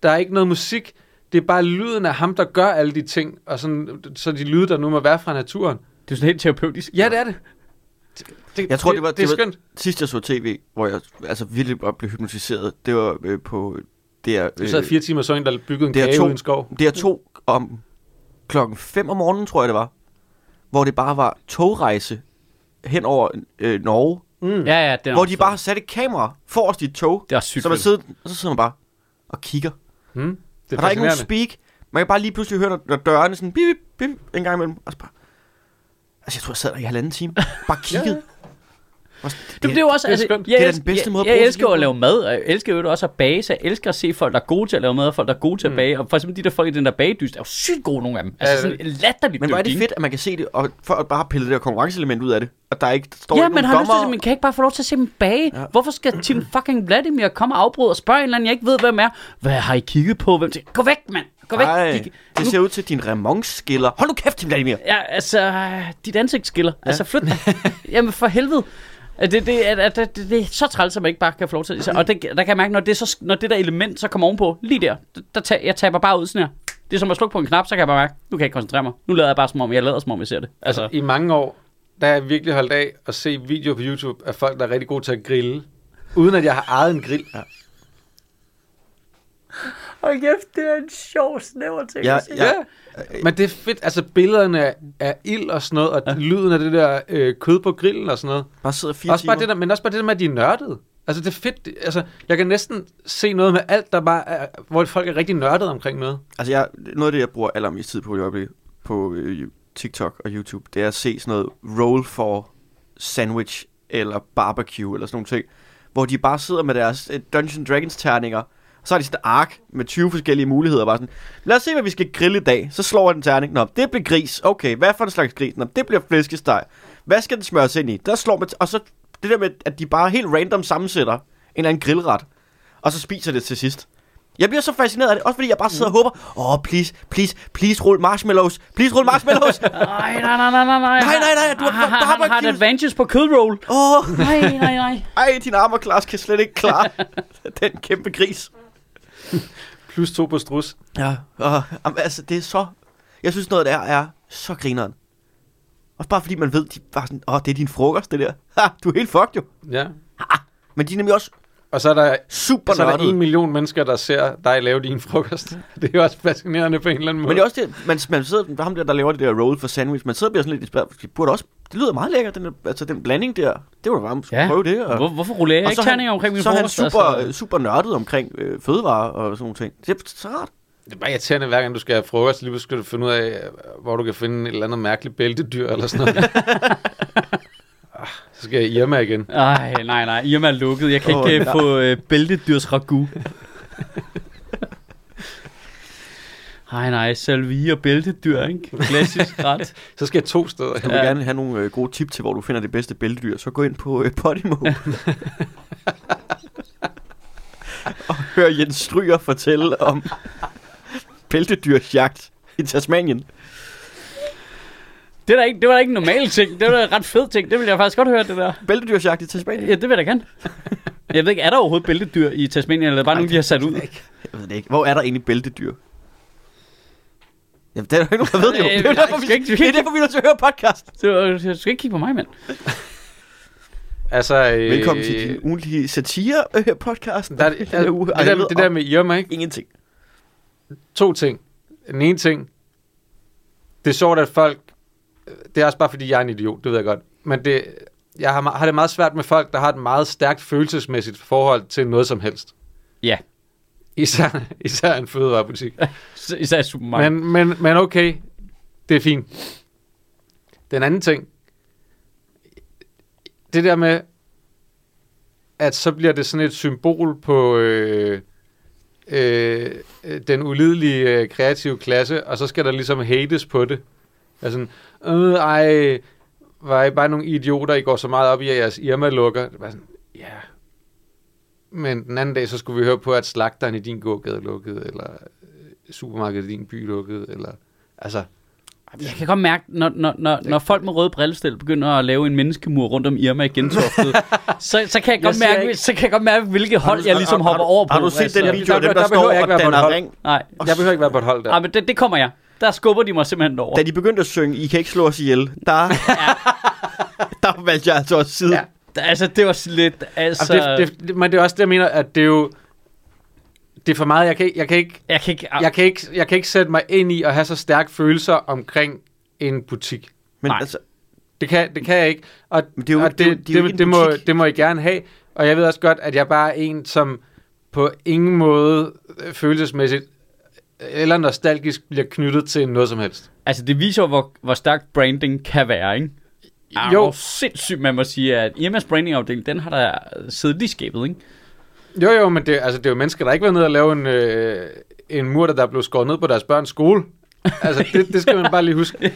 Der er ikke noget musik. Det er bare lyden af ham, der gør alle de ting. Og sådan, så de lyde, der nu må være fra naturen. Det er sådan helt terapeutisk. Ja, det er det. det, Jeg tror, det var- det er det var- skønt. Sidst jeg så tv, hvor jeg altså virkelig bare blev hypnotiseret, det var øh, på DR, Du sad øh, fire timer og så en, der byggede en det er kage to- uden en skov. DR2 om klokken 5 om morgenen, tror jeg det var, hvor det bare var togrejse hen over øh, Norge, Mm. Ja, ja, det er hvor de bare har sat et kamera forrest i et tog, Det er sygt så man sidder, og så sidder man bare og kigger. Mm. Det og er der er ikke nogen speak. Man kan bare lige pludselig høre, når, dørene sådan bip, bip, bip, en gang imellem. Og så bare, altså jeg tror, jeg sad der i halvanden time. Bare <laughs> kiggede. Og så- Det, det er jo også, det er altså, skønt. jeg, Det er den bedste måde at jeg, jeg elsker at lave mad, og jeg elsker jo også at bage, så jeg elsker at se folk, der er gode til at lave mad, og folk, der er gode til at bage. Og for eksempel de der folk i den der bagedyst, er jo sygt gode nogle af dem. Altså sådan latterligt Men hvor er det fedt, at man kan se det, og folk bare har pillet det der konkurrenceelement ud af det. Og der er ikke står Ja, nogen har lyst til, at man kan ikke bare få lov til at se dem bage. Ja. Hvorfor skal Tim fucking Vladimir komme og afbryde og spørge en eller anden, jeg ikke ved, hvem er? Hvad har I kigget på? Hvem til? Gå væk, mand! Gå væk! Ej, De- det ser ud til at din remonskiller. Hold nu kæft, Tim Vladimir. Ja, altså, dit ansigt skiller. Ja. Altså, flyt. <laughs> Jamen, for helvede. Det, det, det, det, det, det er så træls, at man ikke bare kan få lov til det. Og det, der kan jeg mærke, når det, er så, når det der element så kommer ovenpå, lige der, der, der tager, jeg taber bare ud sådan her. Det er som at slukke på en knap, så kan jeg bare mærke, nu kan jeg ikke koncentrere mig. Nu lader jeg bare som om, jeg lader som om, jeg ser det. Altså, Altså, i mange år, der har jeg virkelig holdt af at se videoer på YouTube af folk, der er rigtig gode til at grille, uden at jeg har ejet en grill. Ja. Og kæft, det er en sjov snæver ting Ja, ja. Ja. Men det er fedt, altså billederne af, af ild og sådan noget, og ja. lyden af det der øh, kød på grillen og sådan noget. Bare sidder fire Også timer. bare det der, men også bare det der med, at de er nørdede. Altså det er fedt, altså jeg kan næsten se noget med alt, der bare er, hvor folk er rigtig nørdede omkring noget. Altså, jeg, noget af det, jeg bruger allermest tid på i øjeblikket, på øh, TikTok og YouTube, det er at se sådan noget roll for sandwich eller barbecue eller sådan nogle ting, hvor de bare sidder med deres øh, Dungeons Dragons terninger, så har de sådan et ark med 20 forskellige muligheder, bare sådan, lad os se, hvad vi skal grille i dag. Så slår jeg den terning. Nå, det bliver gris. Okay, hvad for en slags gris? Nå, det bliver flæskesteg. Hvad skal den smøres ind i? Der slår man, og så det der med, at de bare helt random sammensætter en eller anden grillret, og så spiser det til sidst. Jeg bliver så fascineret af det, også fordi jeg bare sidder og håber, åh, oh, please, please, please rulle marshmallows, please rulle marshmallows. <laughs> Nej, nej, nej, nej, nej, nej. Nej, nej, nej, du har- han, han, der har han, man har et advantage på kødroll. Åh, oh, Nej, nej, nej. ej, din arme Klaas kan slet ikke klare <laughs> den kæmpe gris. <laughs> Plus to på strus. Ja, og, jamen, altså, det er så... Jeg synes, noget der er så grineren. Også bare fordi man ved, de bare sådan, åh, oh, det er din frokost, det der. <laughs> Ha, du er helt fucked jo. Ja. Men de er nemlig også Og så er der, super så er der en million mennesker, der ser dig lave din frokost. <laughs> Det er jo også fascinerende på en eller anden måde. Men det er også det, man, man sidder, ham der, der laver det der roll for sandwich, man sidder og bliver sådan lidt inspireret. Det burde også, det lyder meget lækkert, den, der, altså den blanding der. Det var da bare, ja. Prøve det. Og, Hvor, hvorfor rullerer jeg ikke er terninger omkring min så er han frokost? super, altså? øh, super nørdet omkring øh, fødevarer og sådan nogle ting. Det er så rart. Det er bare irriterende, hver gang du skal have frokost, lige skal du finde ud af, hvor du kan finde et eller andet mærkeligt bæltedyr eller sådan noget. <laughs> Så skal jeg Irma igen. Ej, nej, nej. Irma er lukket. Jeg kan Åh, ikke ja. oh, få øh, bæltedyrs ragu. Nej, nej. Salvie og bæltedyr, ikke? Klassisk ret. Så skal jeg to steder. Du vil Ja. gerne have nogle øh, gode tip til, hvor du finder det bedste bæltedyr, så gå ind på øh, Podimo. <laughs> og hør Jens Stryger fortælle om bæltedyrsjagt i Tasmanien. Det, er da ikke, det var da ikke en normal ting. Det var da en ret fed ting. Det ville jeg faktisk godt høre, det der. Bæltedyrsjagt i Tasmanien? Ja, det vil jeg da gerne. Jeg ved ikke, er der overhovedet bæltedyr i Tasmanien, eller er det bare nogen, de har sat ud? Jeg ved det ikke. Hvor er der egentlig bæltedyr? Jamen, det er der ikke nogen, der ved det jo. Øh, Det er derfor, vi, ikke- det er derfor, vi er nødt til at høre podcast. Var, jeg skal ikke kigge på mig, mand. Altså, øh, Velkommen til din ugenlige satire-podcast. Der, er, det, uge det, der, det der med Irma, ikke? Ingenting. To ting. Den ene ting, det er sjovt, at folk, det er også bare fordi, jeg er en idiot, det ved jeg godt, men det, jeg har, har det meget svært med folk, der har et meget stærkt følelsesmæssigt forhold til noget som helst. Ja, Især, <laughs> især en fødevarebutik. <laughs> især i supermarkedet. Men, men, men okay, det er fint. Den anden ting, det der med, at så bliver det sådan et symbol på øh, øh, øh, den ulidelige øh, kreative klasse, og så skal der ligesom hates på det. Altså, øh, ej, var I bare nogle idioter, I går så meget op i, at jeres Irma lukker. Det var sådan, ja. Men den anden dag, så skulle vi høre på, at slagteren i din gågade lukkede, eller øh, supermarkedet i din by lukkede, eller... Altså, Jeg kan godt mærke, når, når, når, når folk med røde brillestel begynder at lave en menneskemur rundt om Irma i Gentofte, <laughs> så, så, kan jeg godt siger mærke, ikke- så kan jeg godt mærke, hvilket hold jeg ligesom har, hopper har, over på. Har du set altså. den video af der- dem, der, der behøver står jeg ikke og være på et danner hold. ring? Nej, jeg behøver ikke være på et hold der. Nej, men det, det kommer jeg. Der skubber de mig simpelthen derover. Da de begyndte at synge, I kan ikke slå os ihjel, der, <laughs> der der valgte jeg altså også side. Ja. Altså, det var sådan lidt... Altså, Altså, det, det, men det er også det, jeg mener, at det er jo... Det er for meget, jeg kan, ikke- jeg kan ikke... jeg kan ikke... Jeg kan, ikke, jeg kan ikke sætte mig ind i at have så stærke følelser omkring en butik. Men Nej. altså, Det kan, det kan jeg ikke. Og, Men det er jo- og det må, det må I gerne have. Og jeg ved også godt, at jeg bare er en, som på ingen måde øh, følelsesmæssigt eller nostalgisk bliver knyttet til noget som helst. Altså, det viser jo, hvor, hvor stærkt branding kan være, ikke? Ah, Jo. Hvor sindssygt man må sige, at Irmas brandingafdeling, den har der siddet i skabet, ikke? Jo, jo, men det, altså, det er jo mennesker, der ikke var nede og lave en, øh, en mur, der blev skåret ned på deres børns skole. Altså, det, det skal man bare lige huske. <laughs>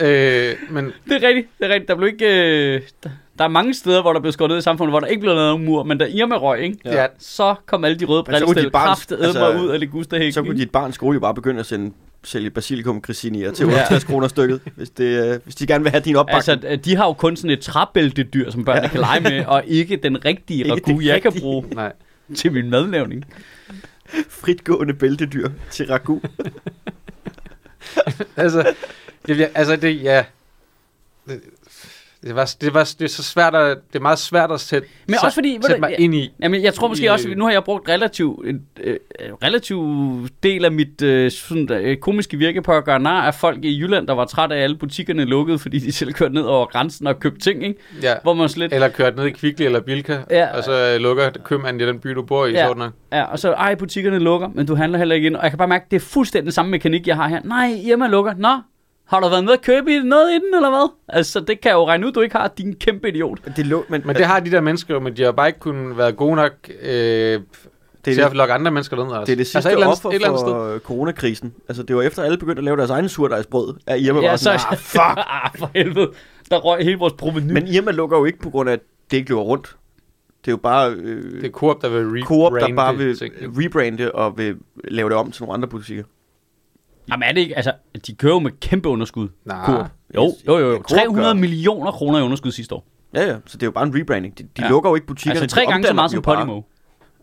Øh, men Det er rigtigt, det er rigtigt. Der, blev ikke, øh, der, der er mange steder, hvor der blev skåret ned i samfundet, hvor der ikke blev lavet nogen mur, men da Irma røg, ikke? ja, så kom alle de røde brillestil dit barn- kraft altså, ud af det gustahæk. så kunne dit barns skole jo bare begynde at sende, sælge basilikum grisinier til Ja. 68 kroner stykket, hvis, det, øh, hvis de gerne vil have din opbakning. Altså, de har jo kun sådan et træbæltedyr, som børnene ja. kan lege med, og ikke den rigtige <laughs> Ikke ragu, jeg kan bruge nej. til min madlavning. Fritgående bæltedyr til ragu. <laughs> altså, det, altså det, ja. Det, var, det, var, det er så svært at, det er meget svært at sætte, Men også fordi- sætte du- mig ja. ind i. Jamen, jeg tror måske I- også, at nu har jeg brugt relativ, en øh, relativ del af mit øh, sådan, øh, komiske virke på at gøre nar af folk i Jylland, der var trætte af, alle butikkerne lukkede, fordi de selv kørte ned over grænsen og købte ting, ikke? Ja. Hvor man slet... Eller kørt ned i Kvickly eller Bilka, Ja. og så øh, lukker købmanden i den by, du bor i, Ja. sådan Ja, og så, ej, butikkerne lukker, men du handler heller ikke ind. Og jeg kan bare mærke, det er fuldstændig den samme mekanik, jeg har her. Nej, Irma lukker. Nå, har du været med at købe i noget i den, eller hvad? Altså, det kan jeg jo regne ud, du ikke har, din kæmpe idiot. Det lå, men, Men det har de der mennesker jo, men de har bare ikke kunnet være gode nok øh, det, til er at det, lokke andre mennesker ned. Altså. det er det sidste altså, et eller andet, offer et eller andet sted. for øh, coronakrisen. Altså, det var efter, alle begyndte at lave deres egne surdejsbrød. At Irma Ja, var så, sådan, ah, fuck. <laughs> ah, for helvede. Der røg hele vores proveny. Men Irma lukker jo ikke på grund af, at det ikke løber rundt. Det er jo bare øh, Det er Coop, der vil rebrande Coop, der bare vil ting. rebrande og vil lave det om til nogle andre butikker. Jamen er det ikke, altså, de kører jo med kæmpe underskud. Nej. Coop. Jo, jo, jo, jo. Coop 300 gør. millioner kroner i underskud sidste år. Ja, ja, så det er jo bare en rebranding. De, de Ja. lukker jo ikke butikkerne. Altså tre gange så meget som jo bare. Podimo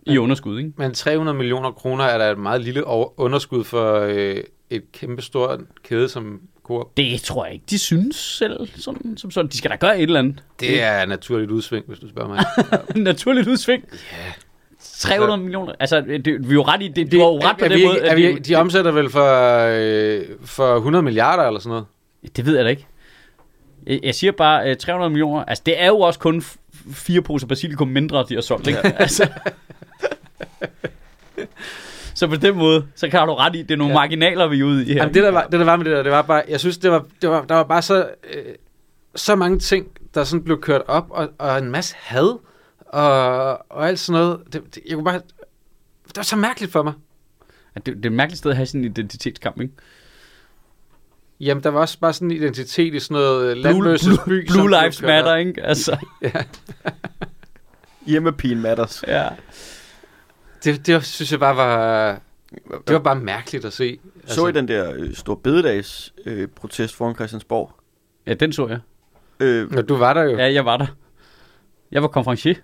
i underskud, ikke? Men 300 millioner kroner er da et meget lille underskud for øh, et kæmpe stort kæde som Coop. Det tror jeg ikke, de synes selv. Sådan, som sådan. De skal da gøre et eller andet. Det er naturligt udsving, hvis du spørger mig. <laughs> Naturligt udsving. Ja. 300 millioner. Altså, det, vi er jo ret i, det, du har jo ret på den vi, måde. er vi, det- de omsætter vel for, øh, for 100 milliarder eller sådan noget? Det ved jeg da ikke. Jeg, jeg siger bare uh, 300 millioner. Altså, det er jo også kun fire poser basilikum mindre, de har solgt, ikke? altså. Så på den måde, så kan du ret i, det er nogle Ja. marginaler, vi er ude i her. Jamen, det, der var, det der var med det der, det var bare, jeg synes, det var, det var, der var bare så, øh, så mange ting, der sådan blev kørt op, og, og en masse had, og, og alt sådan noget. Det, det, jeg kunne bare, det var så mærkeligt for mig. Ja, det, det er et mærkeligt sted at have sådan en identitetskamp, ikke? Jamen, der var også bare sådan en identitet i sådan noget Blue, landløses Blue, by. som Blue blev Lives Matter, ikke? Altså, <laughs> Hjemmepin matters. ja. Det, det synes jeg bare var, det var bare mærkeligt at se. Altså, Så I den der øh, store bededags øh, protest foran Christiansborg? ja, den så jeg. Øh, Nå, du var der jo. Ja, jeg var der. Jeg var konferencier.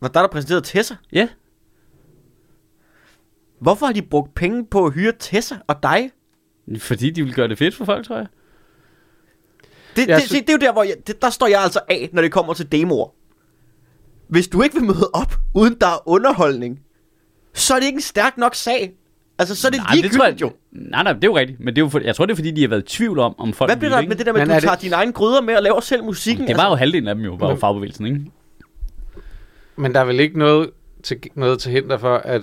Var der, der præsenterede Tessa? Ja. Hvorfor har de brugt penge på at hyre Tessa og dig? Fordi de ville gøre det fedt for folk, tror jeg. Det, Jeg det, sy- se, det er jo der, hvor jeg, det, der står jeg altså af, når det kommer til demoer. Hvis du ikke vil møde op, uden der er underholdning, så er det ikke en stærk nok sag. Altså, så er det Nej, det tror ligegyldigt jeg, jo. nej, nej, det er jo rigtigt. Men det er jo for, jeg tror, det er fordi, de har været i tvivl om, om folk Hvad bliver der med det der med, at du er det- tager dine egne gryder med og laver selv musikken? Det var jo halvdelen af dem jo, var jo fagbevægelsen, ikke? Men der er vel ikke noget til, noget til hinder for, at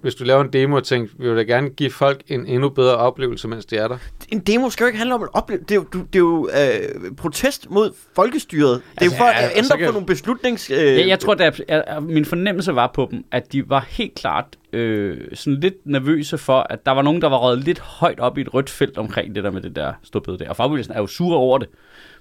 hvis du laver en demo og tænker, vi vil da gerne give folk en endnu bedre oplevelse, mens de er der. En demo skal jo ikke handle om at opleve. Det er jo, du, det er jo øh, protest mod folkestyret. Det er Altså, jo for ja, at ændre kan- på nogle beslutnings... Øh, Jeg, jeg tror, at, at min fornemmelse var på dem, at de var helt klart øh, sådan lidt nervøse for, at der var nogen, der var røget lidt højt op i et rødt felt omkring det der med det der ståbede der. Og fagbevægelsen er jo sure over det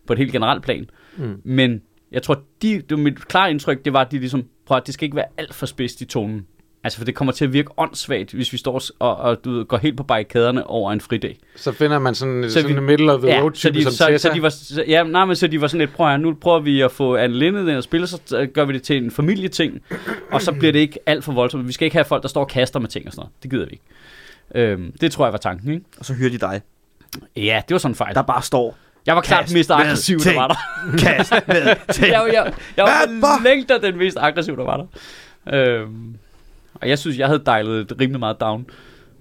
på et helt generelt plan. Mm. Men jeg tror, de, det var mit klare indtryk, det var, at de ligesom, prøv at det skal ikke være alt for spidst i tonen. Altså, for det kommer til at virke åndssvagt, hvis vi står og, og du ved, går helt på barrikaderne over en fridag. Så finder man sådan, Så så sådan vi- en middle of the road så type de, som så, Tessa. så de var, så, ja, nej, men så de var sådan lidt, prøv her, nu prøver vi at få Anne Linde ind og spille, så gør vi det til en familieting, og så bliver det ikke alt for voldsomt. Vi skal ikke have folk, der står og kaster med ting og sådan noget. Det gider vi ikke. Øhm, det tror jeg var tanken, ikke? Og så hyrer de dig, Ja, det var sådan en fejl. der bare står Jeg var klart den mest med aggressive, der var der. Kast <laughs> med ting. jeg, jeg, jeg var længder den mest aggressive, der var der. Øhm, og jeg synes, jeg havde dejlet det rimelig meget down.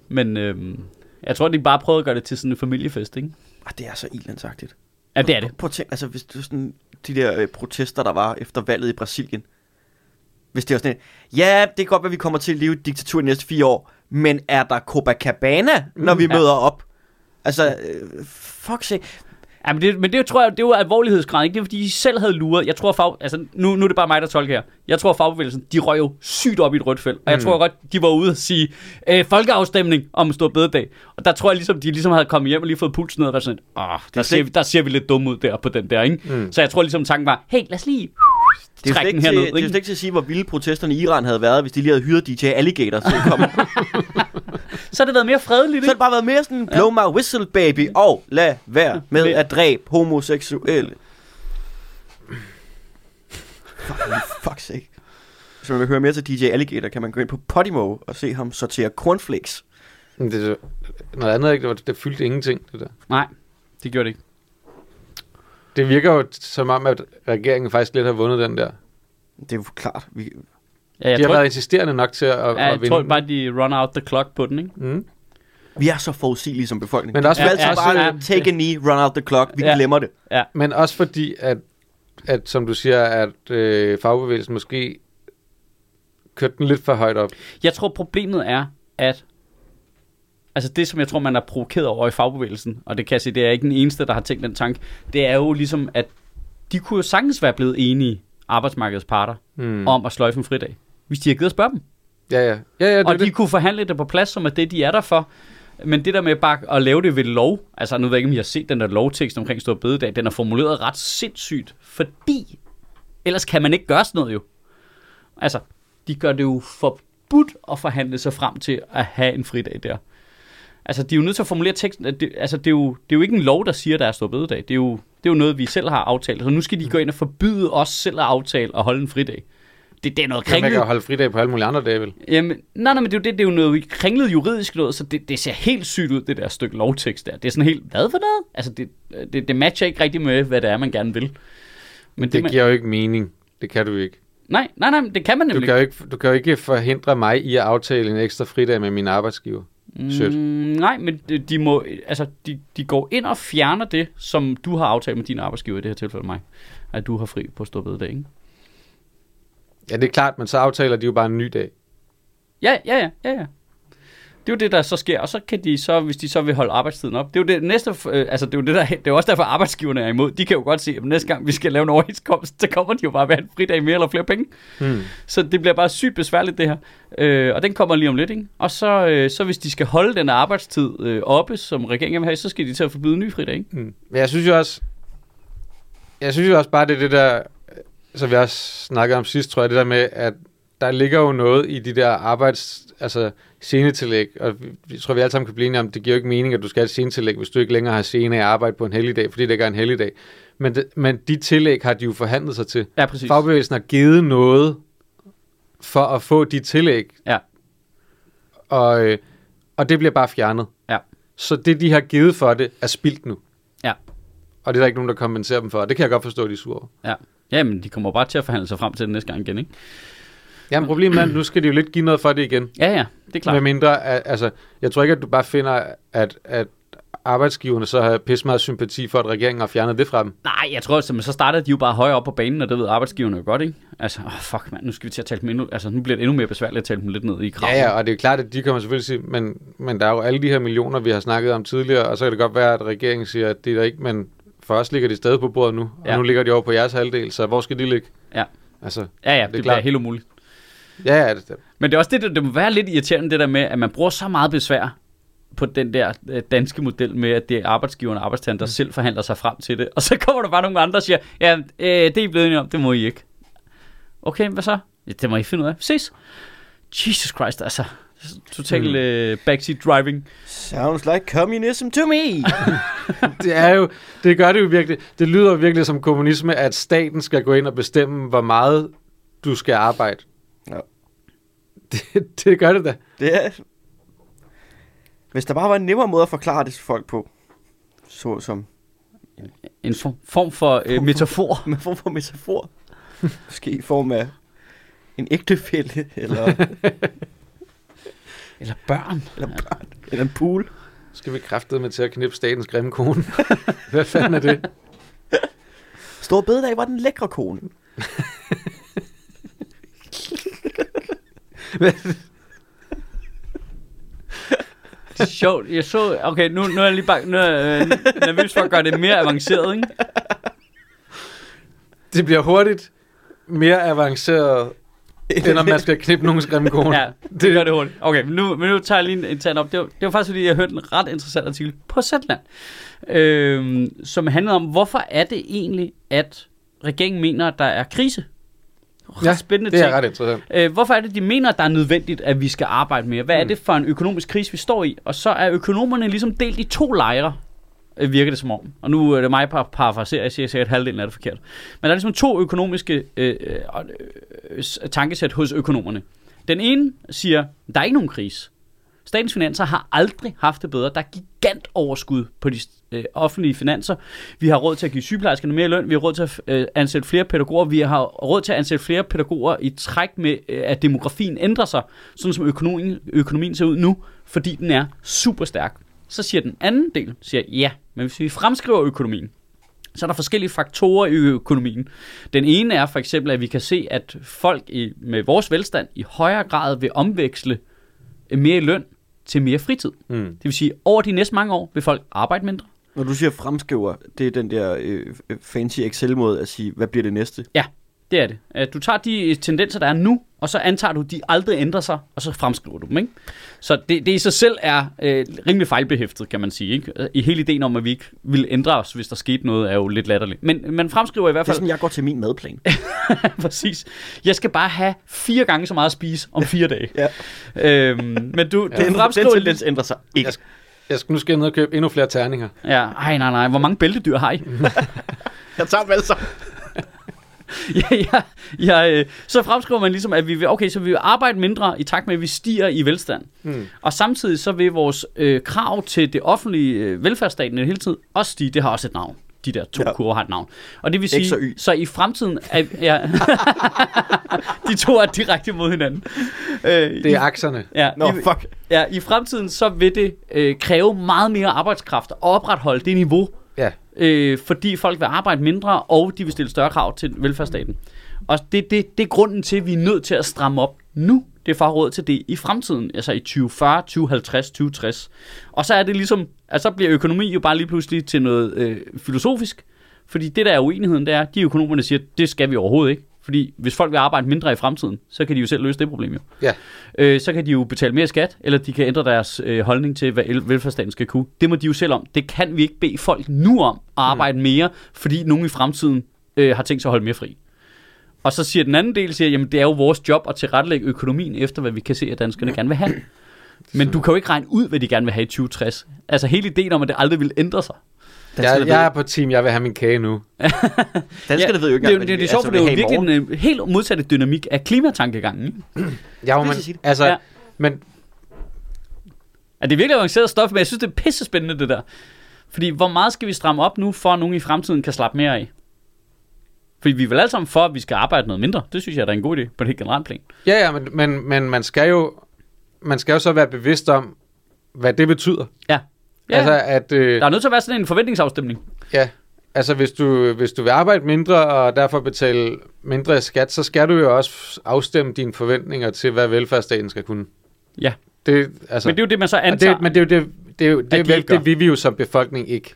Men øhm, jeg tror, de bare prøvede at gøre det til sådan en familiefest, ikke? Ah, det er så ilandsagtigt. Ja, det er det. Prøv at tænke, altså hvis du sådan, de der øh, protester, der var efter valget i Brasilien. Hvis det var sådan et, ja, det kan godt være, vi kommer til at leve i et diktatur de næste fire år, men er der Copacabana, når vi Mm, ja. møder op? Altså, øh, fuck se. Ja, men det, men det tror jeg, det jo alvorlighedsgrad, ikke? Det er fordi, de selv havde luret. Jeg tror, fag, altså, nu, nu er det bare mig, der tolker her. Jeg tror, fagbevægelsen, de røg jo sygt op i et rødt felt. Og jeg Mm. tror godt, de var ude og sige, øh, folkeafstemning om en stor bededag. Og der tror jeg ligesom, de ligesom havde kommet hjem og lige fået pulsen ned og været sådan, åh, der, slet ser, vi, der ser vi lidt dumme ud der på den der, ikke? Mm. Så jeg tror ligesom, tanken var, hey, lad os lige Det er slet ikke, til, herned, det er ikke? slet ikke til at sige, hvor vilde protesterne i Iran havde været, hvis de lige havde hyret DJ Alligator til at komme. <laughs> Så har det været mere fredeligt, Så har ikke? det bare været mere sådan, blow my whistle baby, og lad være med at dræbe homoseksuelle. Fuck, fuck sake. Hvis man vil høre mere til DJ Alligator, kan man gå ind på Podimo og se ham sortere cornflakes. Det, er så- noget andet, ikke? Det, var, det fyldte ingenting, det der. Nej, det gjorde det ikke. Det virker jo som om, at regeringen faktisk lidt har vundet den der. Det er jo klart. Vi, Ja, jeg de har tror, været insisterende nok til at, ja, at jeg vinde. tror bare, de run out the clock på den, ikke? Mm. vi er så forudsigelige som befolkning. Men også, vi Ja, altid ja, bare ja. take a knee, run out the clock. Vi Ja. glemmer det. men også fordi, at, at som du siger, at øh, fagbevægelsen måske kørte den lidt for højt op. Jeg tror, problemet er, at altså det, som jeg tror, man er provokeret over i fagbevægelsen, og det kan jeg sige, det er ikke den eneste, der har tænkt den tanke, det er jo ligesom, at de kunne jo sagtens være blevet enige, arbejdsmarkedets parter, mm. om at sløjfe en fridag, hvis de havde givet at spørge dem. Ja, ja. ja, ja det, og er de det. kunne forhandle det på plads, som er det, de er der for. Men det der med bare at lave det ved lov, altså nu ved jeg ikke, om I har set den der lovtekst omkring Stor Bededag, den er formuleret ret sindssygt, fordi ellers kan man ikke gøre sådan noget jo. Altså, de gør det jo forbudt at forhandle sig frem til at have en fridag der. Altså, de er jo nødt til at formulere teksten. at Det, altså, det er, jo, det er jo ikke en lov, der siger, at der er Stor Bededag. Det er, jo, det er jo noget, vi selv har aftalt. Så nu skal de gå ind og forbyde os selv at aftale at holde en fridag. Det, det er noget Ja, man kringlet. kan holde fridag på alle mulige andre dage, vel? Jamen, nej, nej, men det er jo, det, det er jo noget kringlet juridisk noget, så det, det ser helt sygt ud, det der stykke lovtekst der. Det er sådan helt, hvad for noget? Altså, det, det, det matcher ikke rigtig med, hvad det er, man gerne vil. Men det, Det man, giver jo ikke mening. Det kan du ikke. nej, nej, nej, det kan man Du nemlig kan, jo ikke. du kan jo ikke forhindre mig i at aftale en ekstra fridag med min arbejdsgiver. sødt. Mm, nej, men de, de, må, altså, de, de går ind og fjerner det, som du har aftalt med din arbejdsgiver, i det her tilfælde mig. At du har fri på stor bededag, ikke? Ja, det er klart, men så aftaler de jo bare en ny dag. Ja, ja, ja, ja, ja. Det er jo det, der så sker, og så kan de så, hvis de så vil holde arbejdstiden op, det er jo det næste, øh, altså det er jo det der, det er også derfor arbejdsgiverne er imod. De kan jo godt se, at næste gang vi skal lave en overenskomst, så kommer de jo bare med en fridag mere eller flere penge. Hmm. Så det bliver bare sygt besværligt det her. Øh, og den kommer lige om lidt, ikke? Og så, øh, så hvis de skal holde den arbejdstid øh, oppe, som regeringen vil have, så skal de til at forbyde en ny fridag, ikke? Mm. Men jeg synes jo også, jeg synes jo også bare, det er det der, som vi også snakkede om sidst, tror jeg, det der med, at der ligger jo noget i de der arbejds, altså scenetillæg, og vi, vi tror, vi alle sammen kan blive enige om, det giver jo ikke mening, at du skal have et scenetillæg, hvis du ikke længere har scene af arbejde på en helligdag, fordi det ikke er en helligdag. Men, det, men de tillæg har de jo forhandlet sig til. Ja, præcis. Fagbevægelsen har givet noget for at få de tillæg. Ja. Og, øh, og det bliver bare fjernet. Ja. Så det, de har givet for det, er spildt nu. Ja. Og det er der ikke nogen, der kompenserer dem for. Og det kan jeg godt forstå, at de er sure. Ja. Jamen, de kommer bare til at forhandle sig frem til det næste gang igen, ikke? Jamen problemet er, at nu skal de jo lidt give noget for det igen. Ja, ja, det er klart. Med mindre, at, altså, jeg tror ikke, at du bare finder, at, at arbejdsgiverne så har pisse meget sympati for, at regeringen har fjernet det fra dem. Nej, jeg tror, at så starter de jo bare højere op på banen, og det ved arbejdsgiverne jo godt, ikke? Altså, oh, fuck mand, nu skal vi til at tale dem endnu, altså nu bliver det endnu mere besværligt at tale dem lidt ned i kraven. Ja, ja, og det er klart, at de kommer selvfølgelig sige, men, men der er jo alle de her millioner, vi har snakket om tidligere, og så kan det godt være, at regeringen siger, at det er der ikke, men for os ligger de stadig på bordet nu, og Ja. nu ligger de over på jeres halvdel, så hvor skal de ligge? Ja. Altså, ja, ja det, er det bliver klart. helt umuligt. ja, ja, det, Men det er også det, det må være lidt irriterende, det der med, at man bruger så meget besvær på den der øh, danske model med, at det er arbejdsgiveren og arbejdstageren, der mm. selv forhandler sig frem til det. Og så <laughs> kommer der bare nogle andre og siger, ja, øh, det er I blevet enige om, det må I ikke. Okay, hvad så? Ja, det må I finde ud af. Ses. Jesus Christ, altså. Total Mm. øh, backseat driving. Sounds like communism to me. <laughs> det er jo, det gør det jo virkelig, det lyder jo virkelig som kommunisme, at staten skal gå ind og bestemme, hvor meget du skal arbejde. Ja. Det, det gør det da. det er... Hvis der bare var en nemmere måde at forklare det til folk på, så som en form, form for øh, metafor. <laughs> Med form for metafor. Måske i form af en ægtefælde, eller, <laughs> Eller børn. eller børn, eller en pool. Skal vi kræfte med til at knippe statens grimme kone? <laughs> Hvad fanden er det? Stor bededag var den lækre kone. Det er sjovt. Jeg så... Okay, nu, nu er jeg lige bare nu er jeg, øh, nervøs for at gøre det mere avanceret, ikke? Det bliver hurtigt mere avanceret, end om man skal knippe nogens grimme kone. Ja, det gør det hurtigt. Okay, men nu, men nu tager jeg lige en, en tand op. Det var, det var faktisk, fordi jeg hørte en ret interessant artikel på Zetland, øh, som handlede om, hvorfor er det egentlig, at regeringen mener, at der er krise? Ret Ja, spændende Det er ting. ret interessant. Øh, hvorfor er det, de mener, at der er nødvendigt, at vi skal arbejde mere? Hvad er Mm. det for en økonomisk krise, vi står i? Og så er økonomerne ligesom delt i to lejre, øh, virker det som om. Og nu er det mig, der parafraserer, jeg siger sikkert halvdelen af det forkert. Men der er ligesom to økonomiske øh, øh, tankesæt hos økonomerne. Den ene siger, der er ikke nogen krise. Statens finanser har aldrig haft det bedre. Der er gigant overskud på de øh, offentlige finanser. Vi har råd til at give sygeplejerskerne mere løn. Vi har råd til at øh, ansætte flere pædagoger. Vi har råd til at ansætte flere pædagoger i træk med, øh, at demografien ændrer sig, sådan som økonomien, økonomien ser ud nu, fordi den er super stærk. Så siger den anden del, siger ja, men hvis vi fremskriver økonomien, så er der forskellige faktorer i økonomien. Den ene er for eksempel, at vi kan se, at folk i, med vores velstand i højere grad vil omveksle mere løn til mere fritid. Mm. Det vil sige, over de næste mange år vil folk arbejde mindre. Når du siger fremskriver, det er den der øh, øh, fancy Excel-måde at sige, hvad bliver det næste? Det er det. Øh, Du tager de tendenser, der er nu, og så antager du, at de aldrig ændrer sig, og så fremskriver du dem. Ikke? Så det, det i sig selv er øh, rimelig fejlbehæftet, kan man sige. Ikke? Øh, I hele ideen om, at vi ikke ville ændre os, hvis der skete noget, er jo lidt latterligt. Men man fremskriver i hvert Det er fald sådan, jeg går til min madplan. <laughs> præcis. Jeg skal bare have fire gange så meget at spise om fire dage. Ja. Øhm, men du, Den, du den fremskriver... tendens ændrer sig ikke. Jeg skal, jeg skal nu skal jeg ned og købe endnu flere terninger. Ja, ej, nej, nej. Hvor mange bæltedyr har I? <laughs> Jeg tager dem alle sammen. <laughs> ja, ja, ja, øh, så fremskriver man ligesom, at vi vil, okay, så vi vil arbejde mindre i takt med, at vi stiger i velstand. Mm. Og samtidig så vil vores øh, krav til det offentlige øh, velfærdsstaten hele tid også stige. Det har også et navn. De der to Ja. kurver har et navn. Og det vil X sige, og Y. så i fremtiden... Er, ja, <laughs> de to er direkte mod hinanden. Øh, Det er akserne. ja, Nå, i, fuck. ja, I fremtiden så vil det øh, kræve meget mere arbejdskraft at opretholde det niveau, Ja øh, fordi folk vil arbejde mindre, og de vil stille større krav til velfærdsstaten. Og det, det, det er grunden til, at vi er nødt til at stramme op nu. Det er for råd til det i fremtiden, altså i 2040, 2050, 2060. Og så er det ligesom, altså så bliver økonomi jo bare lige pludselig til noget øh, filosofisk, fordi det der er uenigheden, det er, de økonomerne siger, det skal vi overhovedet ikke. Fordi hvis folk vil arbejde mindre i fremtiden, så kan de jo selv løse det problem jo. Ja. Øh, så kan de jo betale mere skat, eller de kan ændre deres øh, holdning til, hvad el- velfærdsstaten skal kunne. Det må de jo selv om. Det kan vi ikke bede folk nu om at arbejde mm. mere, fordi nogen i fremtiden øh, har tænkt sig at holde mere fri. Og så siger den anden del, siger, jamen det er jo vores job at tilrettelægge økonomien efter, hvad vi kan se, at danskerne gerne vil have. <clears throat> Men du kan jo ikke regne ud, hvad de gerne vil have i 2060. Altså hele ideen om, at det aldrig vil ændre sig. Jeg, jeg er på team, jeg vil have min kage nu. <laughs> Danskerne ved jo ikke det, er det, det, det er sjovt, for det er jo i virkelig en øh, helt modsatte dynamik af klimatankegangen. <clears throat> Ja, men, så sige det. altså, Ja. ja. men Ja, det er virkelig avanceret stof, men jeg synes, det er pisse spændende, det der. Fordi hvor meget skal vi stramme op nu, for at nogen i fremtiden kan slappe mere af? Fordi vi er vel alle sammen for, at vi skal arbejde noget mindre. Det synes jeg, der er en god idé på et helt generelt plan. ja, ja, men, men, men man skal jo man skal jo så være bevidst om, hvad det betyder. Ja. Ja. Altså, at, øh, der er nødt til at være sådan en forventningsafstemning. ja, altså hvis du, hvis du vil arbejde mindre og derfor betale mindre skat, så skal du jo også afstemme dine forventninger til, hvad velfærdsstaten skal kunne. Ja. Det, altså, Men det er jo det, man så antager. det, men det er jo det, det, er jo, det, de det, ikke gør. det, vil vi jo som befolkning ikke.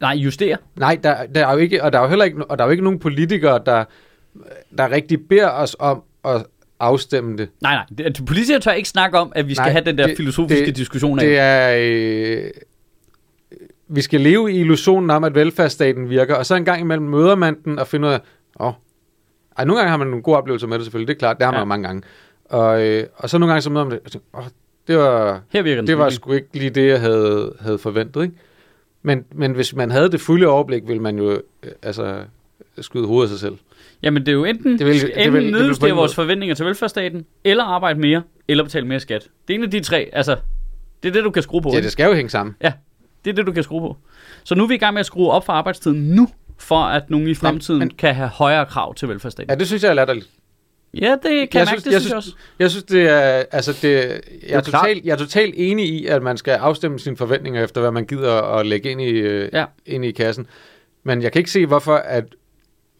Nej, justere. Nej, der, der er jo ikke, og der er jo heller ikke, og der er jo ikke nogen politikere, der, der rigtig beder os om at afstemme det. Nej, nej. Det, de politikere tør ikke snakke om, at vi skal Nej, have den der det- filosofiske det- diskussion af. Det er... Øh, vi skal leve i illusionen om, at velfærdsstaten virker, og så en gang imellem møder man den og finder ud af, åh, ej, nogle gange har man nogle gode oplevelser med det selvfølgelig, det er klart, det har man Ja. mange gange. Og, øh, og så nogle gange så møder man det, og tænker, åh, det var, Her det var sgu ikke lige det, jeg havde, havde forventet, ikke? Men, men hvis man havde det fulde overblik, ville man jo øh, altså skyde hovedet af sig selv. Jamen, det er jo enten, Det vil- det det enten vil- det vil nedjustere ingen vores måde. forventninger til velfærdsstaten, eller arbejde mere, eller betale mere skat. Det er en af de tre. Altså, det er det, du kan skrue på. Ja, ikke? det skal jo hænge sammen. Det er det, du kan skrue på. Så nu er vi i gang med at skrue op for arbejdstiden nu, for at nogen i fremtiden men, men- kan have højere krav til velfærdsstaten. Ja, det synes jeg er latterligt. Ja, det kan jeg, Jeg mærke, synes- det jeg synes jeg også. Jeg synes, det er, altså det, jeg, er jo klart. totalt, jeg er totalt enig i, at man skal afstemme sine forventninger efter, hvad man gider at lægge ind i, øh, Ja. ind i kassen. Men jeg kan ikke se, hvorfor at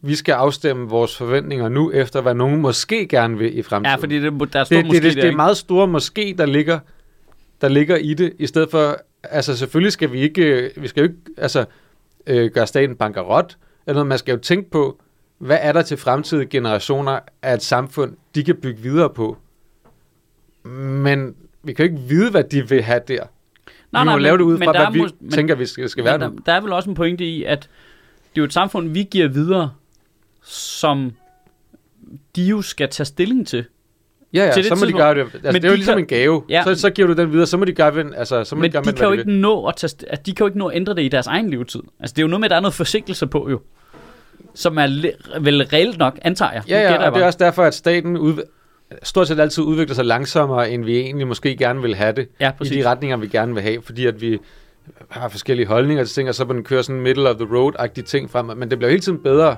vi skal afstemme vores forventninger nu, efter hvad nogen måske gerne vil i fremtiden. Ja, fordi det, der står det, måske det, det, det er meget store måske, der ligger, der ligger i det, i stedet for, altså selvfølgelig skal vi ikke, øh, vi skal jo ikke altså, øh, gøre staten bankerot, eller noget. man skal jo tænke på, hvad er der til fremtidige generationer af et samfund, de kan bygge videre på. Men vi kan jo ikke vide, hvad de vil have der. Nej, vi må nej, lave det ud fra, hvad er vi men- tænker, vi skal, skal være Men nu. der, der er vel også en pointe i, at det er jo et samfund, vi giver videre, som de jo skal tage stilling til. Ja, ja, til så må de tidspunkt. gøre det. Altså, Men det er jo de ligesom kan- en gave. Ja. Så, så giver du den videre, så må de gøre, ved- altså, så må Men de gøre de med, kan jo de ikke nå at, tage, at de kan jo ikke nå at ændre det i deres egen levetid. Altså det er jo noget med, at der er noget forsinkelse på jo. Som er vel reelt nok, antager jeg. Ja, ja, jeg og det er også derfor, at staten ud, stort set altid udvikler sig langsommere, end vi egentlig måske gerne vil have det. Ja, I de retninger, vi gerne vil have, fordi at vi har forskellige holdninger til ting, og så må den køre sådan middle of the road-agtige ting frem. Men det bliver hele tiden bedre,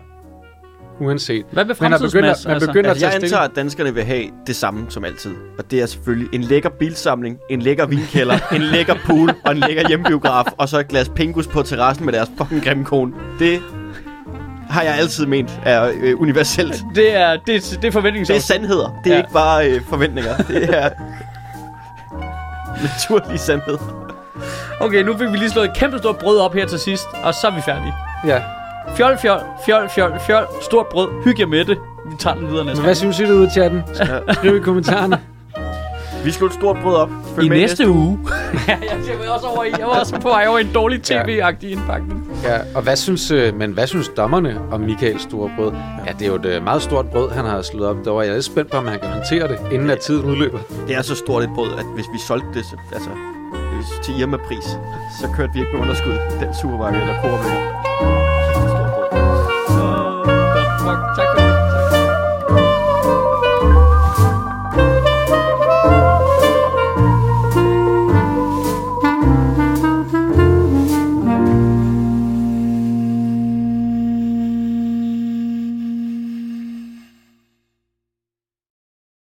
uanset. Hvad Men man begynder, fremtidsmads? man Altså? begynder Altså, at jeg tage antager, at danskerne vil have det samme som altid. Og det er selvfølgelig en lækker bilsamling, en lækker vinkælder, <laughs> en lækker pool og en lækker hjemmebiograf, og så et glas pingus på terrassen med deres fucking grimme kone. Det har jeg altid ment er øh, universelt. Det er, det, det er Det er sandheder. Det er Ja. ikke bare øh, forventninger. Det er naturlige sandheder. Okay, nu fik vi lige slået et kæmpe stort brød op her til sidst, og så er vi færdige. Ja. Fjol, fjol, fjol, fjol, fjol, stort brød, hygge jer med det. Vi tager den videre Men næste hvad synes I derude i chatten? Skriv i kommentarerne. Vi slår et stort brød op. Følg I med næste uge. <laughs> ja, jeg var også over i, jeg var også på vej over i en dårlig tv-agtig indpakning. Ja, og hvad synes, øh, men hvad synes dommerne om Michaels store brød? Ja, det er jo et øh, meget stort brød, han har slået op derovre. Jeg er lidt spændt på, om han kan håndtere det, inden at tiden udløber. Det er så stort et brød, at hvis vi solgte det, så, altså, hvis til Irma-pris, så kørte vi ikke med underskud den supermarked eller koop. Så, godt. Tak